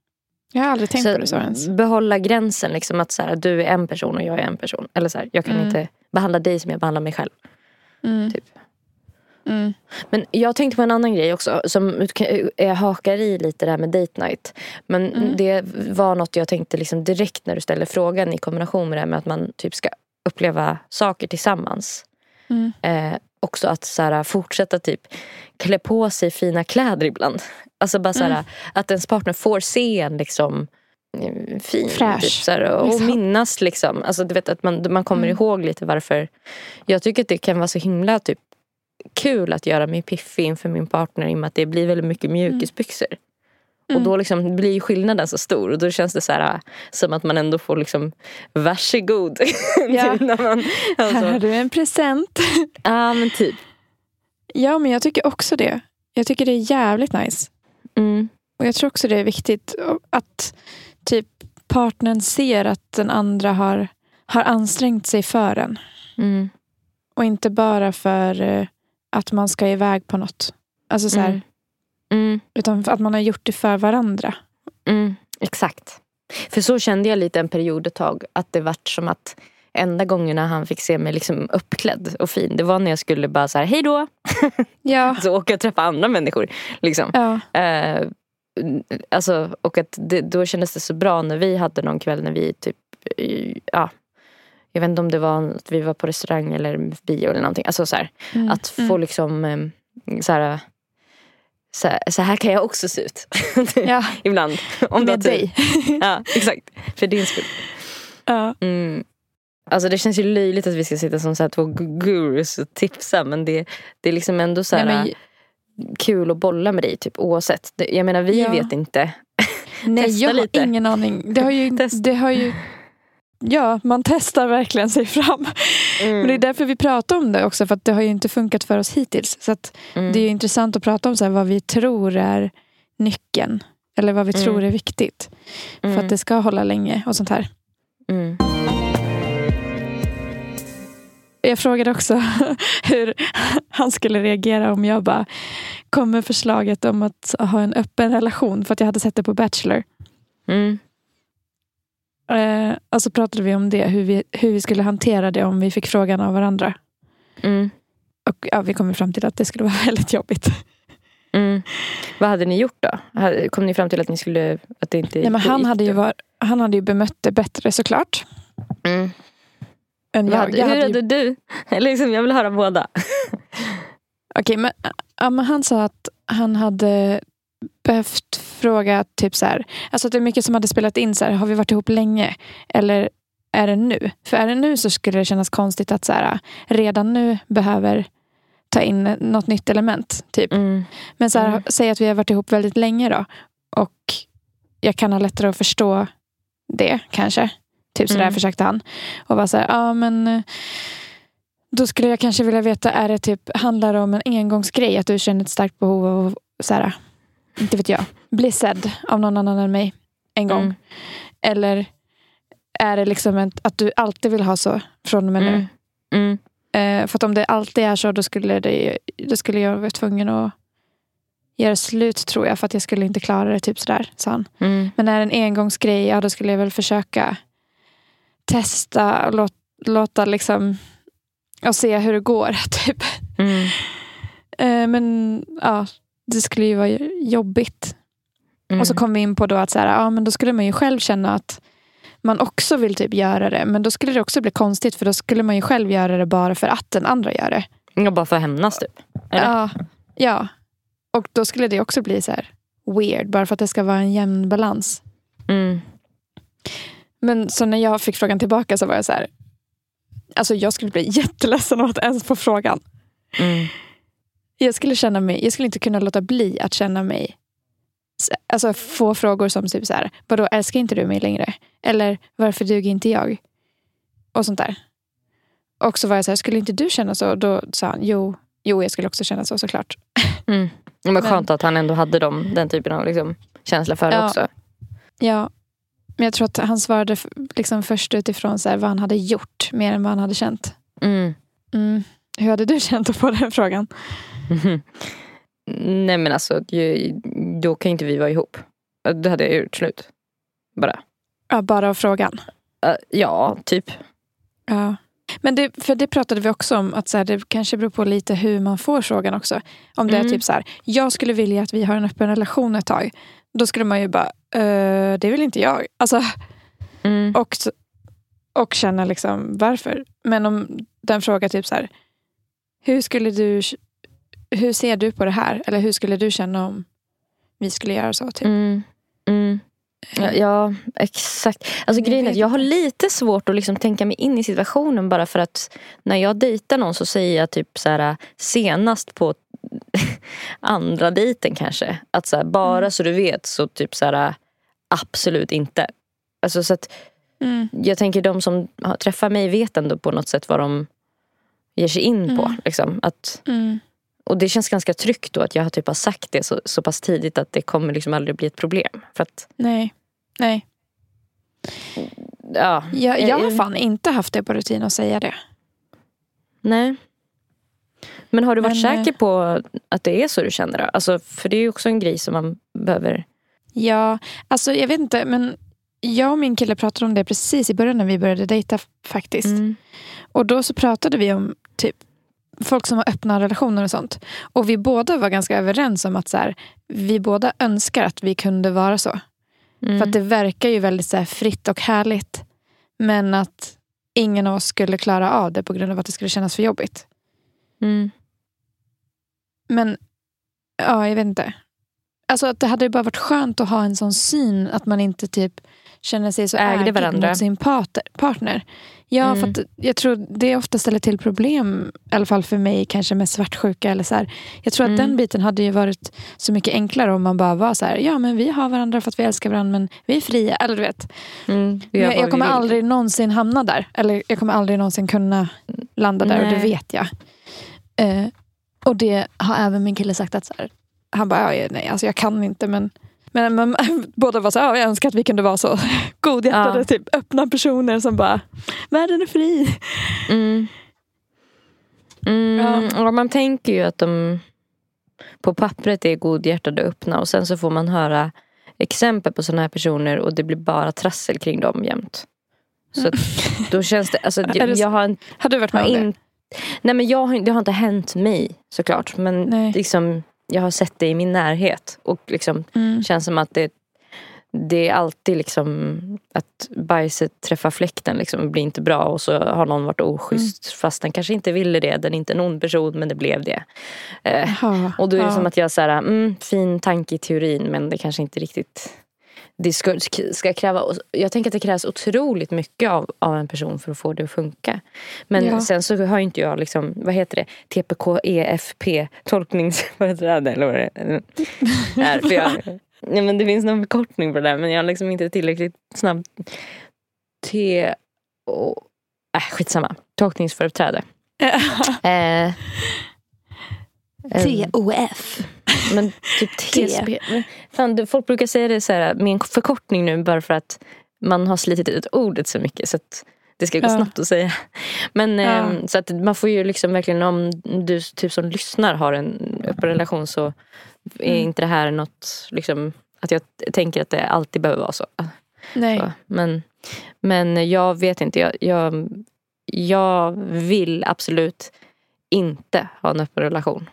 Jag har aldrig tänkt på det så ens. behålla gränsen. Liksom, att så här, du är en person och jag är en person. Eller så här, jag kan Mm. inte behandla dig som jag behandlar mig själv. Mm. Typ. Mm. Men jag tänkte på en annan grej också. Som jag hakar i lite där med date night. Men Mm. det var något jag tänkte liksom direkt när du ställde frågan. I kombination med det här med att man typ ska uppleva saker tillsammans. Mm. Eh, också att så här, fortsätta typ klä på sig fina kläder ibland. Alltså bara så här, Mm. att ens partner får se en liksom eh, fin. Fräsch, Typ, så här, och liksom. minnas liksom. Alltså, du vet, att man, man kommer Mm. ihåg lite varför. Jag tycker att det kan vara så himla typ, kul att göra mig piffig inför min partner i och med att det blir väldigt mycket mjukisbyxor. Och då liksom blir skillnaden så stor och då känns det så här, som att man ändå får liksom varsågod. *laughs* Ja. när man, Här har alltså, du en present. ja men typ. Ja, men jag tycker också det. Jag tycker det är jävligt nice. Mm. Och jag tror också det är viktigt att typ partnern ser att den andra har, har ansträngt sig för en. Mm. Och inte bara för eh, att man ska iväg på något. Alltså så här, Mm. Mm. Utan att man har gjort det för varandra. Mm. Exakt. För så kände jag lite en period ett tag. Att det vart som att enda gångerna han fick se mig liksom uppklädd och fin. Det var när jag skulle bara så här, hej då. *laughs* Ja. Alltså åka och träffa andra människor. Liksom. ja. Eh, alltså, och att det, då kändes det så bra när vi hade någon kväll när vi typ, eh, ja, jag vet inte om det var att vi var på restaurang eller bio eller någonting. Alltså så här, Mm. att få liksom eh, så här, så här, så här kan jag också se ut. *laughs* ja. Ibland. Om Med dig. *laughs* Ja, exakt. För din skull. Ja. Mm. Alltså det känns ju löjligt att vi ska sitta som så två gu- gurus och tipsa men det, det är liksom ändå så här, Nej, men, kul att bolla med dig typ oavsett. Jag menar vi Ja. vet inte. *laughs* nej Testa jag har lite. ingen aning. Det har ju, det har ju Ja, man testar verkligen sig fram. Mm. Men det är därför vi pratar om det också. För att det har ju inte funkat för oss hittills. Så Mm. det är intressant att prata om så här, vad vi tror är nyckeln. Eller vad vi Mm. tror är viktigt. För Mm. att det ska hålla länge och sånt här. Mm. Jag frågade också *laughs* hur han skulle reagera om jag bara kom med förslaget om att ha en öppen relation. För att jag hade sett det på Bachelor. Mm. Eh, så pratade vi om det. Hur vi, hur vi skulle hantera det om vi fick frågan av varandra. Mm. Och ja, vi kom fram till att det skulle vara *laughs* väldigt jobbigt. Mm. Vad hade ni gjort då? Kom ni fram till att ni skulle att det inte Nej, men han, hade ju var, han hade ju bemött det bättre såklart. Mm. Än jag. hade, jag hur hade ju, du? *laughs* Liksom, jag vill höra båda. Okej, men, ja, men han sa att han hade behövt fråga typ så här. Alltså att det är mycket som hade spelat in så här. Har vi varit ihop länge? Eller är det nu? För är det nu så skulle det kännas konstigt att så här, redan nu behöver ta in något nytt element. Typ. Mm. Men så här, Mm. säg att vi har varit ihop väldigt länge då. Och jag kan ha lättare att förstå det kanske. Typ sådär Mm. försökte han. Och var så ja men eh, då skulle jag kanske vilja veta, är det typ, handlar det om en engångsgrej? Att du känner ett starkt behov av att, så här, inte vet jag, bli sedd av någon annan än mig en gång? Mm. Eller är det liksom ett, att du alltid vill ha så från och med nu? Mm. Mm. Eh, för att om det alltid är så, då skulle, det, då skulle jag vara tvungen att göra slut tror jag. För att jag skulle inte klara det, typ sådär, sa han. Mm. Men är det en engångsgrej, ja då skulle jag väl försöka testa och låt, låta liksom och se hur det går. *laughs* Typ. Mm. Eh, men ja, det skulle ju vara jobbigt. Mm. Och så kom vi in på då att så här, ja, men då skulle man ju själv känna att man också vill typ göra det. Men då skulle det också bli konstigt för då skulle man ju själv göra det bara för att den andra gör det. Ja, bara för att hämnas typ. Eller? Ja, ja. Och då skulle det också bli så här weird. Bara för att det ska vara en jämn balans. Mm. Men så när jag fick frågan tillbaka så var jag så här. Alltså jag skulle bli *laughs* jätteledsen av att ens få frågan. Mm. Jag skulle känna mig, jag skulle inte kunna låta bli att känna mig Alltså få frågor som typ så här, vadå älskar inte du mig längre? Eller varför duger inte jag? Och sånt där. Och så var jag så här, skulle inte du känna så? Då sa han, jo, jo jag skulle också känna så såklart. Mm. Men skönt att han ändå hade dem, den typen av liksom, känsla för det Ja. också. Ja, men jag tror att han svarade liksom först utifrån så här, vad han hade gjort mer än vad han hade känt. Mm. Mm. Hur hade du *laughs* känt att få den frågan? *laughs* Nej men alltså, då kan inte vi vara ihop. Då hade jag gjort slut. Bara. Ja, bara av frågan. Ja, typ. Ja. Men det, för det pratade vi också om, att så här, det kanske beror på lite hur man får frågan också. Om det Mm. är typ så här, jag skulle vilja att vi har en öppen relation ett tag. Då skulle man ju bara, "Eh, det vill inte jag. Alltså, Mm. och, och känna liksom varför. Men om den frågar typ så här, hur skulle du, hur ser du på det här? Eller hur skulle du känna om vi skulle göra så? Typ? Mm. Mm. Ja, ja, exakt. Alltså Jag grejen är att jag har lite svårt att liksom tänka mig in i situationen bara för att när jag dejtar någon så säger jag typ så här senast på *laughs* andra dejten kanske. Att så här, bara Mm. så du vet så typ så här, absolut inte. Alltså, så att, Mm. jag tänker de som träffar mig vet ändå på något sätt vad de ger sig in på. Mm. Liksom. Att, Mm. Och det känns ganska tryggt då att jag har typ har sagt det så, så pass tidigt att det kommer liksom aldrig bli ett problem. För att, Nej. Nej. ja, Jag, jag har eh, fan inte haft det på rutin att säga det. Nej. Men har du varit Men, eh, säker på att det är så du känner då? Alltså, för det är ju också en grej som man behöver... Ja, alltså jag vet inte, men jag och min kille pratade om det precis i början när vi började dejta faktiskt. Mm. Och då så pratade vi om typ folk som har öppna relationer och sånt. Och vi båda var ganska överens om att så här, vi båda önskar att vi kunde vara så. Mm. För att det verkar ju väldigt så här, fritt och härligt. Men att ingen av oss skulle klara av det på grund av att det skulle kännas för jobbigt. Mm. Men ja, jag vet inte. Alltså att det hade bara varit skönt att ha en sån syn att man inte typ känner sig så Ägde ägd varandra. mot sin partner. Ja, Mm. för att jag tror det ofta ställer till problem, i alla fall för mig, kanske med svartsjuka. Eller så här. Jag tror att Mm. den biten hade ju varit så mycket enklare om man bara var så här, ja men vi har varandra för att vi älskar varandra men vi är fria. Eller du vet. Mm. Jag, jag kommer aldrig någonsin hamna där. Eller jag kommer aldrig någonsin kunna landa där och det Nej. vet jag. Eh, och det har även min kille sagt att så här, han bara, ja, nej alltså jag kan inte men men, men båda var så här, ja, jag önskar att vi kunde vara så *laughs* godhjärtade, Ja. typ öppna personer som bara, världen är fri. Mm. Mm. Ja. Man tänker ju att de på pappret är godhjärtade och öppna och sen så får man höra exempel på sådana här personer och det blir bara trassel kring dem jämt. Så *laughs* då känns det, alltså, jag, jag har en, Har du varit med om det? Nej men jag det har inte hänt mig såklart. Men Nej. liksom, jag har sett det i min närhet. Och liksom Mm. känns som att det, det är alltid liksom att bajset träffar fläkten. Liksom, blir inte bra och så har någon varit oschysst. Mm. Fast den kanske inte ville det. Den är inte en ond person men det blev det. Eh, Jaha, och då är det ja. som att jag så här, mm, fin tanke i teorin men det kanske inte riktigt det ska, ska kräva, jag tänker att det krävs otroligt mycket av, av en person för att få det att funka. Men Ja. sen så har ju inte jag liksom, vad heter det, TPK, EFP, tolkningsföreträde eller *laughs* vad det är. För jag, ja, men det finns någon förkortning på det där men jag är liksom inte tillräckligt snabb. T... Och, äh, skitsamma. Tolkningsföreträde. Eh, TOF. men typ TSB. Fan, folk brukar säga det så här, med en förkortning nu bara för att man har slitit ut ordet så mycket. Så att det ska gå Ja. snabbt att säga. Men Ja. så att man får ju liksom verkligen om du typ som lyssnar har en öppen relation så är Mm. inte det här något liksom att jag tänker att det alltid behöver vara så. Nej. så. Men, men jag vet inte. Jag, jag, jag vill absolut inte ha en öppen relation.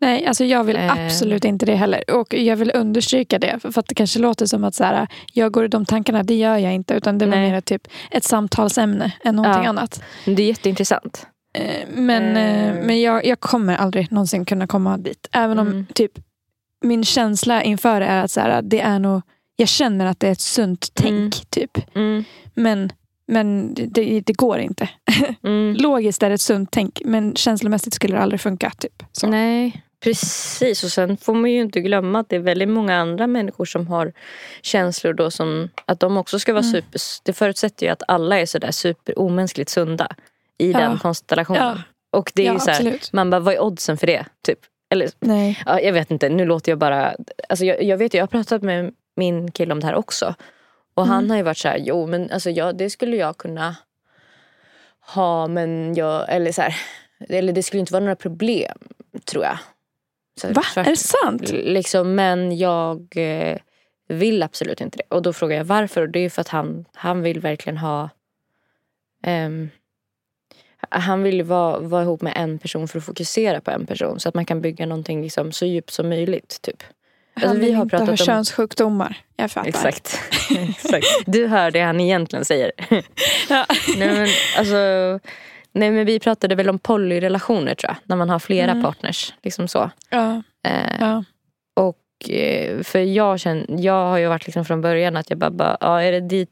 Nej, alltså jag vill Eh. absolut inte det heller. Och jag vill understryka det. För att det kanske låter som att så här, jag går i de tankarna. Det gör jag inte. Utan det var mer typ ett samtalsämne än någonting Ja. annat. Det är jätteintressant. Eh, Men, eh, Eh. men jag, jag kommer aldrig någonsin kunna komma dit. Även om Mm. typ min känsla inför det är att så här, det är nog, jag känner att det är ett sunt tänk. Mm. typ. Mm. Men, men det, det går inte. *laughs* Mm. Logiskt är det ett sunt tänk. Men känslomässigt skulle det aldrig funka. Typ. Så. Nej, precis. Och sen får man ju inte glömma att det är väldigt många andra människor som har känslor då som att de också ska vara Mm. super... Det förutsätter ju att alla är sådär super omänskligt sunda i Ja. den konstellationen. Ja. Och det är Ja, ju så här, man bara vad är oddsen för det? Typ. Eller Nej. ja, jag vet inte, nu låter jag bara... Alltså jag, jag vet jag har pratat med min kille om det här också. Och han Mm. har ju varit så här, jo men alltså jag, det skulle jag kunna ha men jag, eller så här, eller det skulle inte vara några problem tror jag. Så Va? tvärt- Är det sant? Liksom, men jag eh, vill absolut inte det. Och då frågar jag varför. Och det är för att han, han vill verkligen ha... ehm, han vill vara, vara ihop med en person för att fokusera på en person. Så att man kan bygga någonting liksom så djupt som möjligt. Typ. Han Alltså, vi vill har inte ha om- könssjukdomar. Jag fattar. Exakt. *laughs* Exakt. Du hör det han egentligen säger. Ja. nej, men, alltså, nej men vi pratade väl om polyrelationer tror jag. När man har flera Mm. partners. Liksom så. Ja. Eh, Ja. Och eh, för jag känner, jag har ju varit liksom från början att jag bara, bara ja, är det dit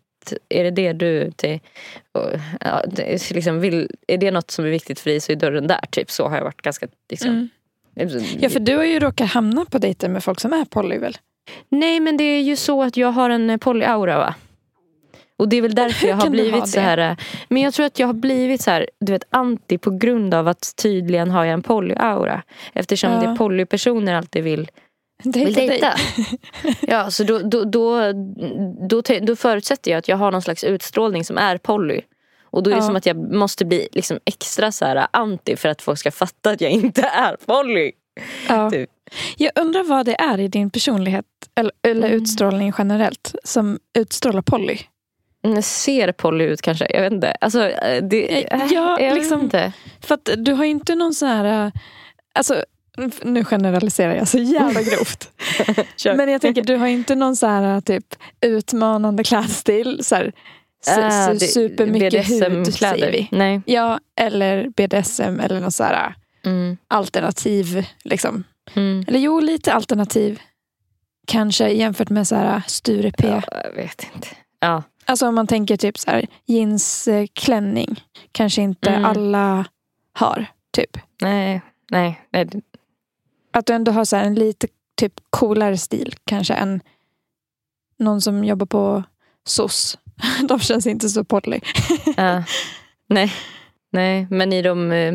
är det det du till, ja, liksom vill, är det något som är viktigt för dig så är dörren där. Typ så har jag varit ganska liksom, Mm. Ja, för du har ju råkat hamna på dejter med folk som är poly väl? Nej men det är ju så att jag har en polyaura va. Och det är väl därför jag *laughs* har du ha blivit så här. eh, Men jag tror att jag har blivit så här, du vet anti på grund av att tydligen har jag en polyaura. Eftersom Ja. det polypersoner alltid vill, *laughs* vill Dejta dig. dejta. *laughs* ja så då, då, då, då, då förutsätter jag att jag har någon slags utstrålning som är poly. Och då är det Ja. som att jag måste bli liksom extra så här anti för att folk ska fatta att jag inte är poly. Ja. Typ. Jag undrar vad det är i din personlighet eller, eller Mm. utstrålning generellt som utstrålar poly. Mm, Ser poly ut kanske? Jag vet inte. Alltså, eh, det, Eh, ja, *laughs* jag liksom- vet inte. För att du har inte någon sån här... äh, Alltså, nu generaliserar jag så jävla *laughs* grovt. *laughs* Men jag tänker, du har inte någon så här äh, typ utmanande klädstil. Så här, su- det- supermycket hud BDSM-kläder. säger vi. Nej. Ja, eller BDSM eller något så här äh, Mm. alternativ. Liksom. Mm. Eller jo, lite alternativ. Kanske jämfört med så här äh, Sture P. Ja, jag vet inte. Ja. Alltså om man tänker typ så här jeansklänning. Kanske inte Mm. alla har. Typ. Nej. Nej. Nej. Att du ändå har så här en lite typ coolare stil kanske än någon som jobbar på SOS. *laughs* De känns inte så poly. Ja. *laughs* Nej. Nej. Men i de, eh,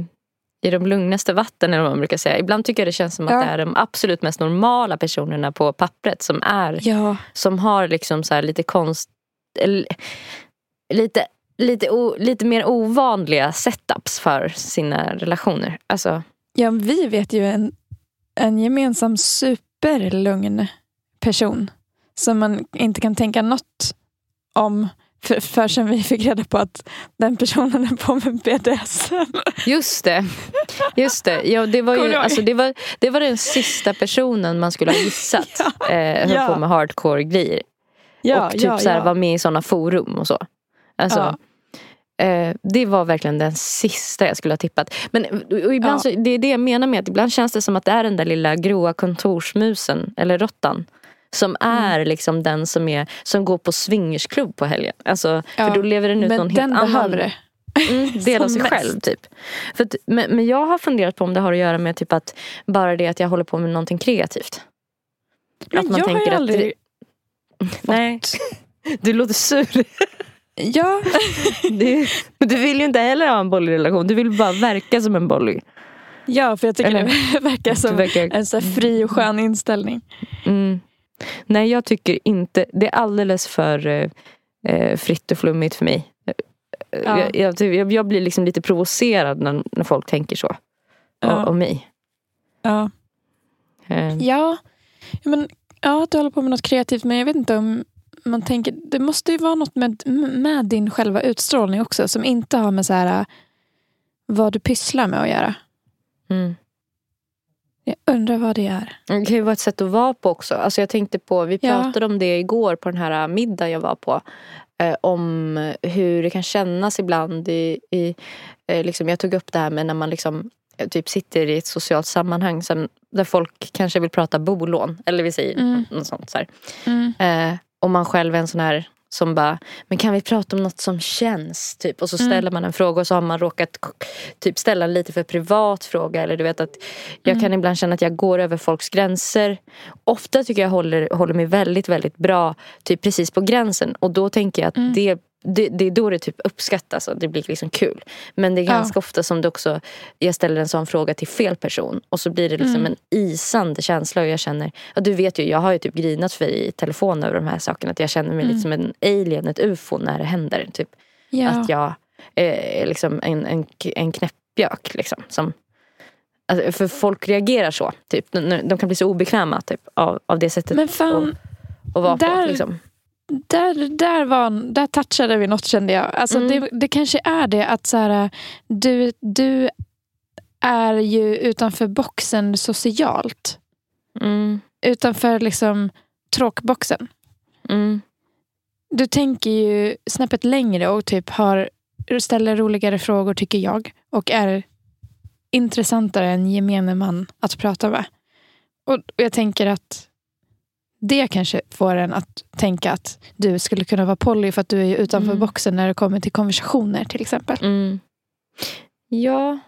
i de lugnaste vatten eller vad man brukar säga. Ibland tycker jag det känns som att Ja. det är de absolut mest normala personerna på pappret som är Ja. som har liksom så lite konst lite, lite, o, lite mer ovanliga setups för sina relationer. Alltså, ja, vi vet ju en, en gemensam superlugn person som man inte kan tänka något om för, förrän vi fick reda på att den personen är på med BDSM. Just det. Just det. Ja, det, var ju, alltså, det, var, det var den sista personen man skulle ha *laughs* gissat eh, höll Ja. på med hardcore grejer. Ja, och typ ja, så här, ja. var med i sådana forum och så. Alltså, eh, det var verkligen den sista jag skulle ha tippat. Men ibland så, det är det jag menar med att ibland känns det som att det är den där lilla gråa kontorsmusen eller råttan. Som Mm. är liksom den som, är, som går på swingersklubb på helgen. Alltså, För då lever den ut Men någon den helt annan det. Mm, *laughs* del av sig mest. själv typ. För att, men, men jag har funderat på om det har att göra med typ att bara det att jag håller på med någonting kreativt. Men jag har ju att aldrig... Nej, du låter sur. Ja, Du, men du vill ju inte heller ha en bollig relation. Du vill bara verka som en bollig. ja, för jag tycker Eller- det *laughs* verkar som verkar, en så fri och skön inställning. mm. Nej, jag tycker inte. Det är alldeles för eh, eh, fritt och flummigt för mig. Ja. Jag, jag, jag, blir liksom lite provocerad när, när folk tänker så. Ja. Om mig. Ja. Eh, Ja, men, ja, att du håller på med något kreativt. Men jag vet inte om man tänker... Det måste ju vara något med, med din själva utstrålning också. Som inte har med så här, äh, vad du pysslar med att göra. mm. Jag undrar vad det är. Det kan ju vara ett sätt att vara på också. Alltså jag tänkte på, vi Ja. pratade om det igår på den här middagen jag var på. Eh, om hur det kan kännas ibland i, i eh, liksom, jag tog upp det här med när man liksom typ sitter i ett socialt sammanhang som, där folk kanske vill prata bolån. Eller vi säger Mm. något sånt. Så här. Mm. Eh, och man själv är en sån här som bara, men kan vi prata om något som känns? Typ. Och så Mm. ställer man en fråga och så har man råkat typ ställa en lite för privat fråga. Eller du vet att jag Mm. kan ibland känna att jag går över folks gränser. Ofta tycker jag håller, håller mig väldigt, väldigt bra typ precis på gränsen. Och då tänker jag att Mm. det, det, det är då det typ uppskattas och det blir liksom kul. Men det är Ja. ganska ofta som det också, jag ställer en sån fråga till fel person. Och så blir det liksom Mm. en isande känsla och jag känner, ja, du vet ju jag har ju typ grinat för dig i telefon över de här sakerna. Att jag känner mig Mm. lite som en alien, ett ufo när det händer. Typ. Ja. Att jag är liksom en, en, en knäppjök. Liksom, som, alltså, för folk reagerar så. Typ. De, de kan bli så obekväma typ, av, av det sättet Men fan, att vara där- på. Liksom. Där, där, var, där touchade vi något kände jag. Alltså Mm. det, det kanske är det att så här, du, du är ju utanför boxen socialt. Mm, Utanför liksom tråkboxen. mm, Du tänker ju snäppet längre och typ har, ställer roligare frågor tycker jag. Och är intressantare än gemene man att prata med. Och jag tänker att det kanske får en att tänka att du skulle kunna vara poly för att du är utanför Mm. boxen när det kommer till konversationer till exempel. mm. Ja,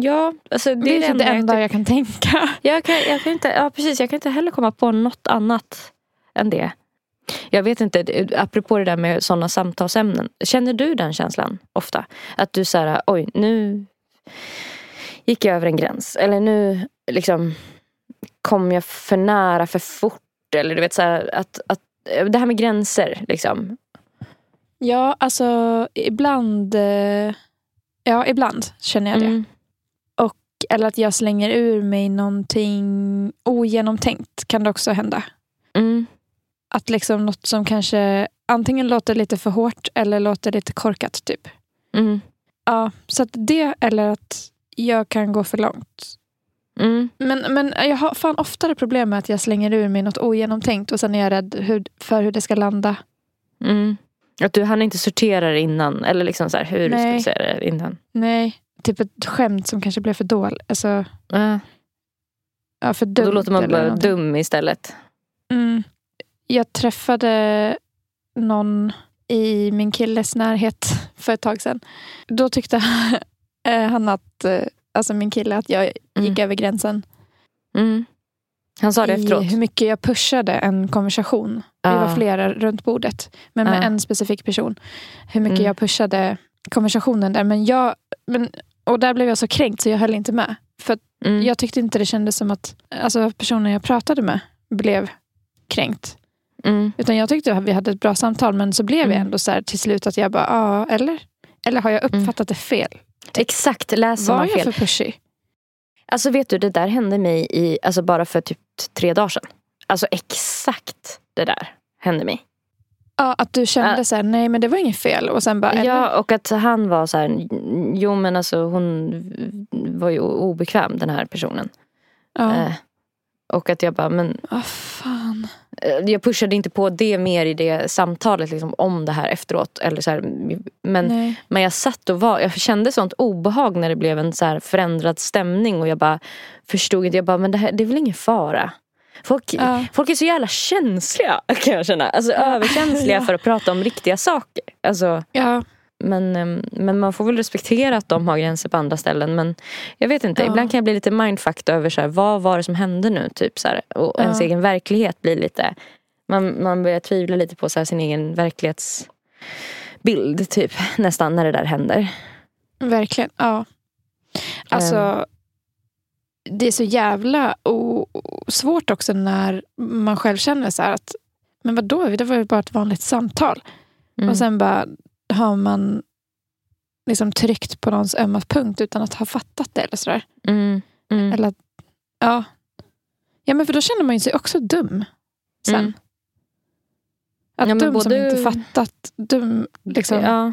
Ja, alltså det, Det, är typ det jag enda typ- jag kan tänka. Jag kan, jag kan inte, ja precis, jag kan inte heller komma på något annat än det. Jag vet inte, apropå det där med sådana samtalsämnen. Känner du den känslan ofta? Att du säger, oj nu gick jag över en gräns. Eller nu liksom kom jag för nära för fort. Eller du vet så här, att, att det här med gränser liksom. Ja, alltså ibland. eh, Ja, ibland känner jag det. Mm. Eller att jag slänger ur mig någonting ogenomtänkt kan det också hända. Mm. Att liksom något som kanske antingen låter lite för hårt eller låter lite korkat. typ. Mm. Ja, så att det eller att jag kan gå för långt. Mm. Men, men jag har fan oftare problem med att jag slänger ur mig något ogenomtänkt och sen är jag rädd hur, för hur det ska landa. Mm. Att du hann inte sortera det innan. Eller liksom så här, hur ska Nej. du säga det innan. Nej, typ ett skämt som kanske blev för dåligt. Alltså, Ja. ja, för Och dumt. då låter man bara någonting. dum istället. Mm. Jag träffade någon i min killes närhet för ett tag sedan. Då tyckte *laughs* eh, han att, eh, alltså min kille, att jag gick Mm. över gränsen. Mm. Han sa det I efteråt. hur mycket jag pushade en konversation. Vi var flera runt bordet, men med en specifik person. Hur mycket Mm. jag pushade konversationen där. Men jag, men, och där blev jag så kränkt så jag höll inte med. För Mm. jag tyckte inte det kändes som att alltså, personen jag pratade med blev kränkt. Mm. Utan jag tyckte att vi hade ett bra samtal men så blev jag Mm. ändå så här till slut att jag bara, ja eller? Eller har jag uppfattat det fel? Exakt, läser Var man jag fel. för pushig? Alltså vet du, det där hände mig i, alltså bara för typ tre dagar sedan. Alltså exakt det där hände mig. Ja, att du kände Ja. så här, nej men det var inget fel. Och sen bara, eller? Ja, och att han var så här, jo men alltså hon var ju obekväm den här personen. ja. Eh, och att jag bara, men Ah, fan. eh, jag pushade inte på det mer i det samtalet liksom, om det här efteråt. Eller så här, men, Nej. men jag satt och var, jag kände sånt obehag när det blev en så förändrad stämning och jag bara förstod inte, jag bara, men det, här, det är väl ingen fara. Folk, Ja. folk är så jävla känsliga kan jag känna. Alltså överkänsliga *laughs* Ja. för att prata om riktiga saker. Alltså, Ja. Men, ehm, men man får väl respektera att de har gränser på andra ställen. Men jag vet inte, Ja. ibland kan jag bli lite mindfucked över så här, vad var det som hände nu? Typ, så här, och Ja. ens egen verklighet blir lite... Man, man börjar tvivla lite på så här, sin egen verklighetsbild typ, nästan när det där händer. Verkligen. Ja. Alltså, Ehm. det är så jävla o- svårt också när man själv känner så här att men vadå, det var ju bara ett vanligt samtal. Mm. Och sen bara har man liksom tryckt på någons ömma punkt utan att ha fattat det. Eller sådär. Mm. Mm. Eller ja. ja, men för då känner man ju sig också dum sen. Mm. Att Ja, dum som både- inte fattat, dum, liksom, Ja.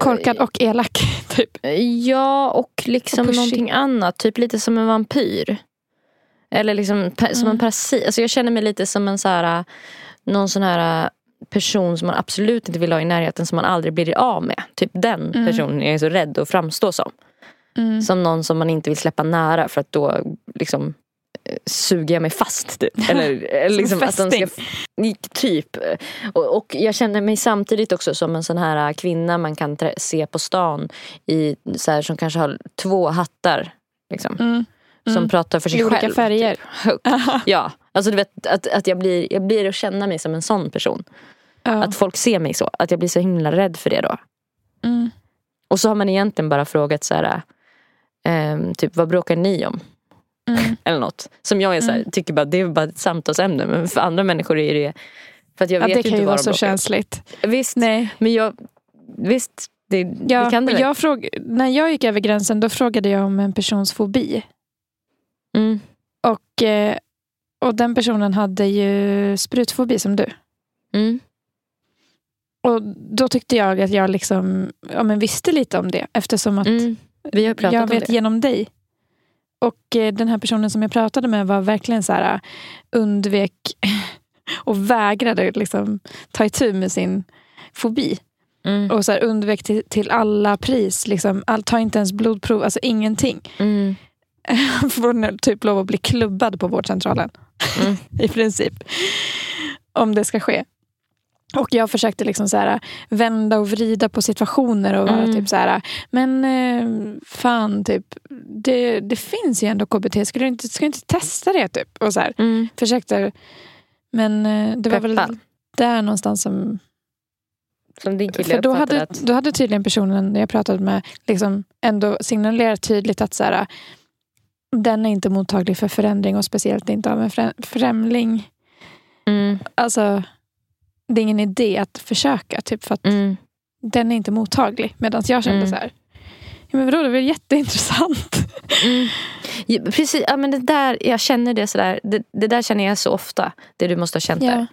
korkad och elak. *laughs* Typ. Ja, och liksom Och någonting annat. Typ lite som en vampyr. Eller liksom som en Mm. parasit. Alltså jag känner mig lite som en så här, någon sån här person som man absolut inte vill ha i närheten som man aldrig blir av med. Typ den Mm. personen är jag så rädd att framstå som. Mm. Som någon som man inte vill släppa nära för att då liksom eh, suger jag mig fast. Typ. Eller, eller liksom att de ska, typ. Och, och jag känner mig samtidigt också som en sån här äh, kvinna man kan se på stan i, så här, som kanske har två hattar. Liksom, Mm. Som Mm. pratar för sig I olika själv. färger. Typ, högt. *laughs* Ja, alltså du vet att, att jag, blir, jag blir att känna mig som en sån person. Ja. Att folk ser mig så. Att jag blir så himla rädd för det då. Mm. Och så har man egentligen bara frågat så här, ehm, typ vad bråkar ni om? Mm. *laughs* Eller något. Som jag är så här, Mm. tycker bara det är bara ett samtalsämne. Men för andra människor är det för att jag Ja, vet det ju kan ju vara så bråkar känsligt. Visst, Nej. men jag, visst det, Ja, det kan det jag fråg, när jag gick över gränsen då frågade jag om en persons fobi. Mm. Och, eh, och den personen hade ju sprutfobi som du. Mm. Och då tyckte jag att jag liksom, ja, men visste lite om det eftersom att Mm. Vi har pratat jag om vet det. genom dig. Och eh, den här personen som jag pratade med var verkligen så här undvek *laughs* och vägrade liksom ta itu med sin fobi. Mm. Och så här undvek till, till alla pris. Liksom, all, ta inte ens blodprov, alltså ingenting. Mm. *laughs* Får typ lov att bli klubbad på vårdcentralen. Mm. *laughs* I princip. Om det ska ske. Och jag försökte liksom så här, vända och vrida på situationer och vara Mm. typ så här, men eh, fan typ, det, det finns ju ändå KBT, skulle du inte, ska du inte testa det typ? Och så här, Mm. försökte, men eh, det var Peppa. väl där någonstans som Som din kille För då hade, att... då hade tydligen personen jag pratade med liksom ändå signalerat tydligt att så här, den är inte mottaglig för förändring och speciellt inte av en frä- främling. Mm. Alltså, det är ingen idé att försöka typ för att Mm. den är inte mottaglig. Medan jag kände Mm. så här, ja, men vadå, det väl jätteintressant. Mm. Ja, precis, ja, men det där, jag känner det sådär. Det, det där känner jag så ofta. Det du måste ha känt där.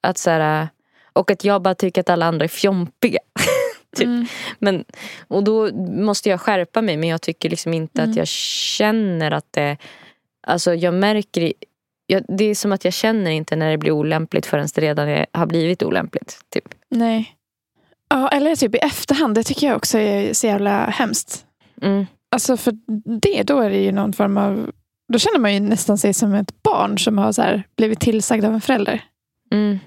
Att så här, och att jag bara tycker att alla andra är fjompiga. *laughs* typ. Mm. Men, och då måste jag skärpa mig men jag tycker liksom inte Mm. att jag känner att det... Alltså jag märker... Jag, det är som att jag känner inte när det blir olämpligt förrän det redan är, har blivit olämpligt. Typ. Nej. Ja, eller typ i efterhand. Det tycker jag också är så jävla hemskt. Mm. Alltså för det, då är det ju någon form av... Då känner man ju nästan sig som ett barn som har så här blivit tillsagd av en förälder. Mm.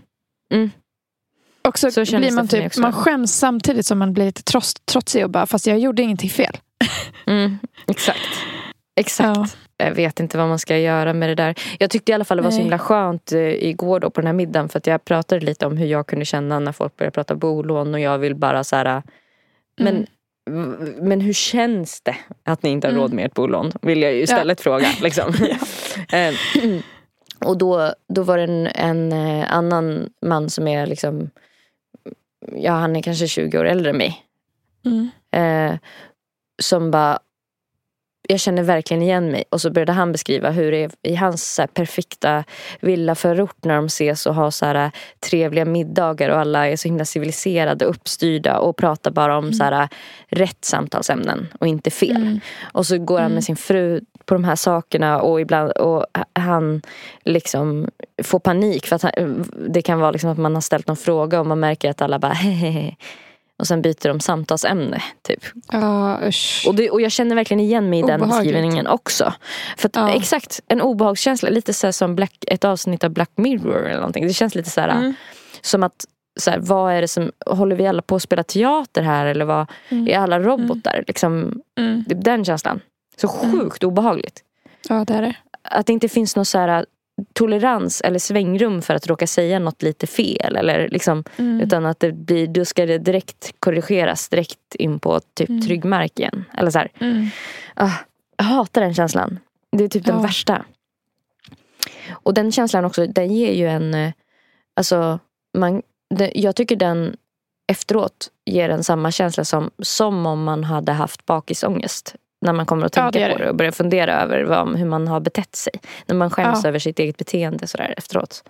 Och så, Så blir man typ, man skäms samtidigt som man blir lite trots, trotsig och bara, fast jag gjorde ingenting fel. Mm. Exakt. Exakt. Ja. Jag vet inte vad man ska göra med det där. Jag tyckte i alla fall det var så Nej. himla skönt eh, igår då på den här middagen. För att jag pratade lite om hur jag kunde känna när folk började prata bolån. Och jag vill bara så här. Men, men hur känns det att ni inte har Mm. råd med ett bolån? Vill jag ju istället fråga. Liksom. *laughs* *laughs* Eh, och då, då var det en, en eh, annan man som är liksom. Ja han är kanske 20 år äldre än mig. Mm. Eh, som bara jag känner verkligen igen mig. Och så började han beskriva hur det är i hans så här, perfekta villaförort när de ses och har så här, trevliga middagar och alla är så himla civiliserade och uppstyrda och pratar bara om så här, rätt samtalsämnen och inte fel. Mm. Och så går han Mm. med sin fru på de här sakerna och ibland och han liksom får panik för att han, det kan vara liksom att man har ställt någon fråga och man märker att alla bara *laughs* hehehe. Och sen byter de samtalsämne typ. Ja, usch. Och, det, och jag känner verkligen igen mig i den beskrivningen också. För att, Ja. Exakt, en obehagskänsla. Lite så som Black, ett avsnitt av Black Mirror eller någonting. Det känns lite så här, Mm. som att så här, vad är det som, håller vi alla på att spela teater här eller vad, Mm. är alla robotar? Liksom, Mm. är den känslan. Så sjukt obehagligt. Ja, det är det. Att det inte finns någon så här tolerans eller svängrum för att råka säga något lite fel. Eller liksom, Mm. Utan att det blir, då ska det direkt korrigeras direkt in på typ Mm. trygg mark igen. Eller så här. Mm. Ah, jag hatar den känslan. Det är typ den Ja. värsta. Och den känslan också, den ger ju en... eh, Alltså, man, det, jag tycker den efteråt ger en samma känsla som, som om man hade haft bakisångest. När man kommer att Ja, tänka det gör på det. det och börjar fundera över vad, hur man har betett sig. När man skäms Ja. över sitt eget beteende sådär efteråt.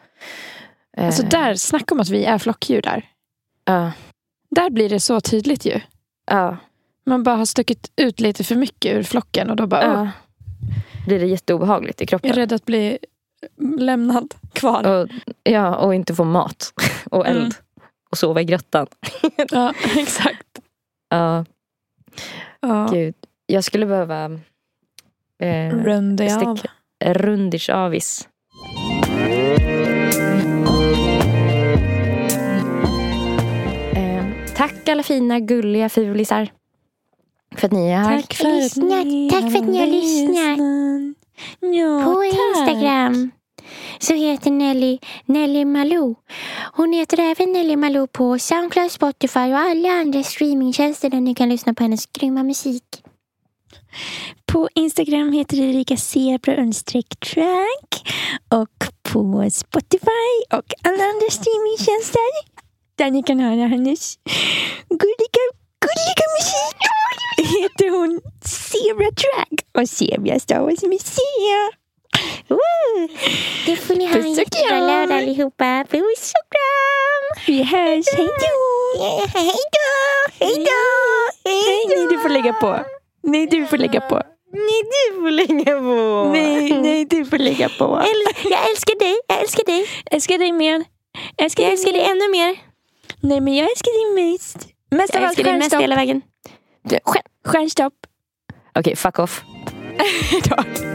Alltså Eh, där, snacka om att vi är flockdjur där. Ja, Där blir det så tydligt ju. ja, Man bara har stuckit ut lite för mycket ur flocken och då bara, ja. åh, Blir det jätteobehagligt i jag kroppen. är rädd att bli lämnad kvar. Och, ja, och inte få mat *laughs* och eld. Mm. Och sova i grottan. Ja, *laughs* exakt. Ja, Ja. gud. Jag skulle behöva eh, Rund dig av. stick- rundish avis. Eh, tack alla fina gulliga fulisar. För att ni här. Tack för att lyssnat. ni Tack för att ni har lyssnat. Ja, På tack. Instagram så heter Nelly Nelly Malou. Hon heter även Nelly Malou på Soundcloud, Spotify och alla andra streamingtjänster där ni kan lyssna på hennes grymma musik. På Instagram heter Erika Zebra track. Och på Spotify och alla andra streamingtjänster där ni kan höra hennes gulliga, gulliga musik heter hon Zebra track. Och Zebra stavas med C. Woo! Det får ni ha en jättebra lördag allihopa. Puss och kram! Vi hörs. Hej då! Hej då! Hej då! Nej, du får lägga på. Nej, du får lägga på. Nej, du får lägga på. Nej, nej, du får lägga på. Jag älskar dig. Jag älskar dig. Älskar dig mer. Älskar Jag älskar dig ännu mer. Nej, men jag älskar dig mest. Mest Jag av allt stjärnstopp. hela vägen. Stjärn- Stjärnstopp. Okej, fuck off. *laughs*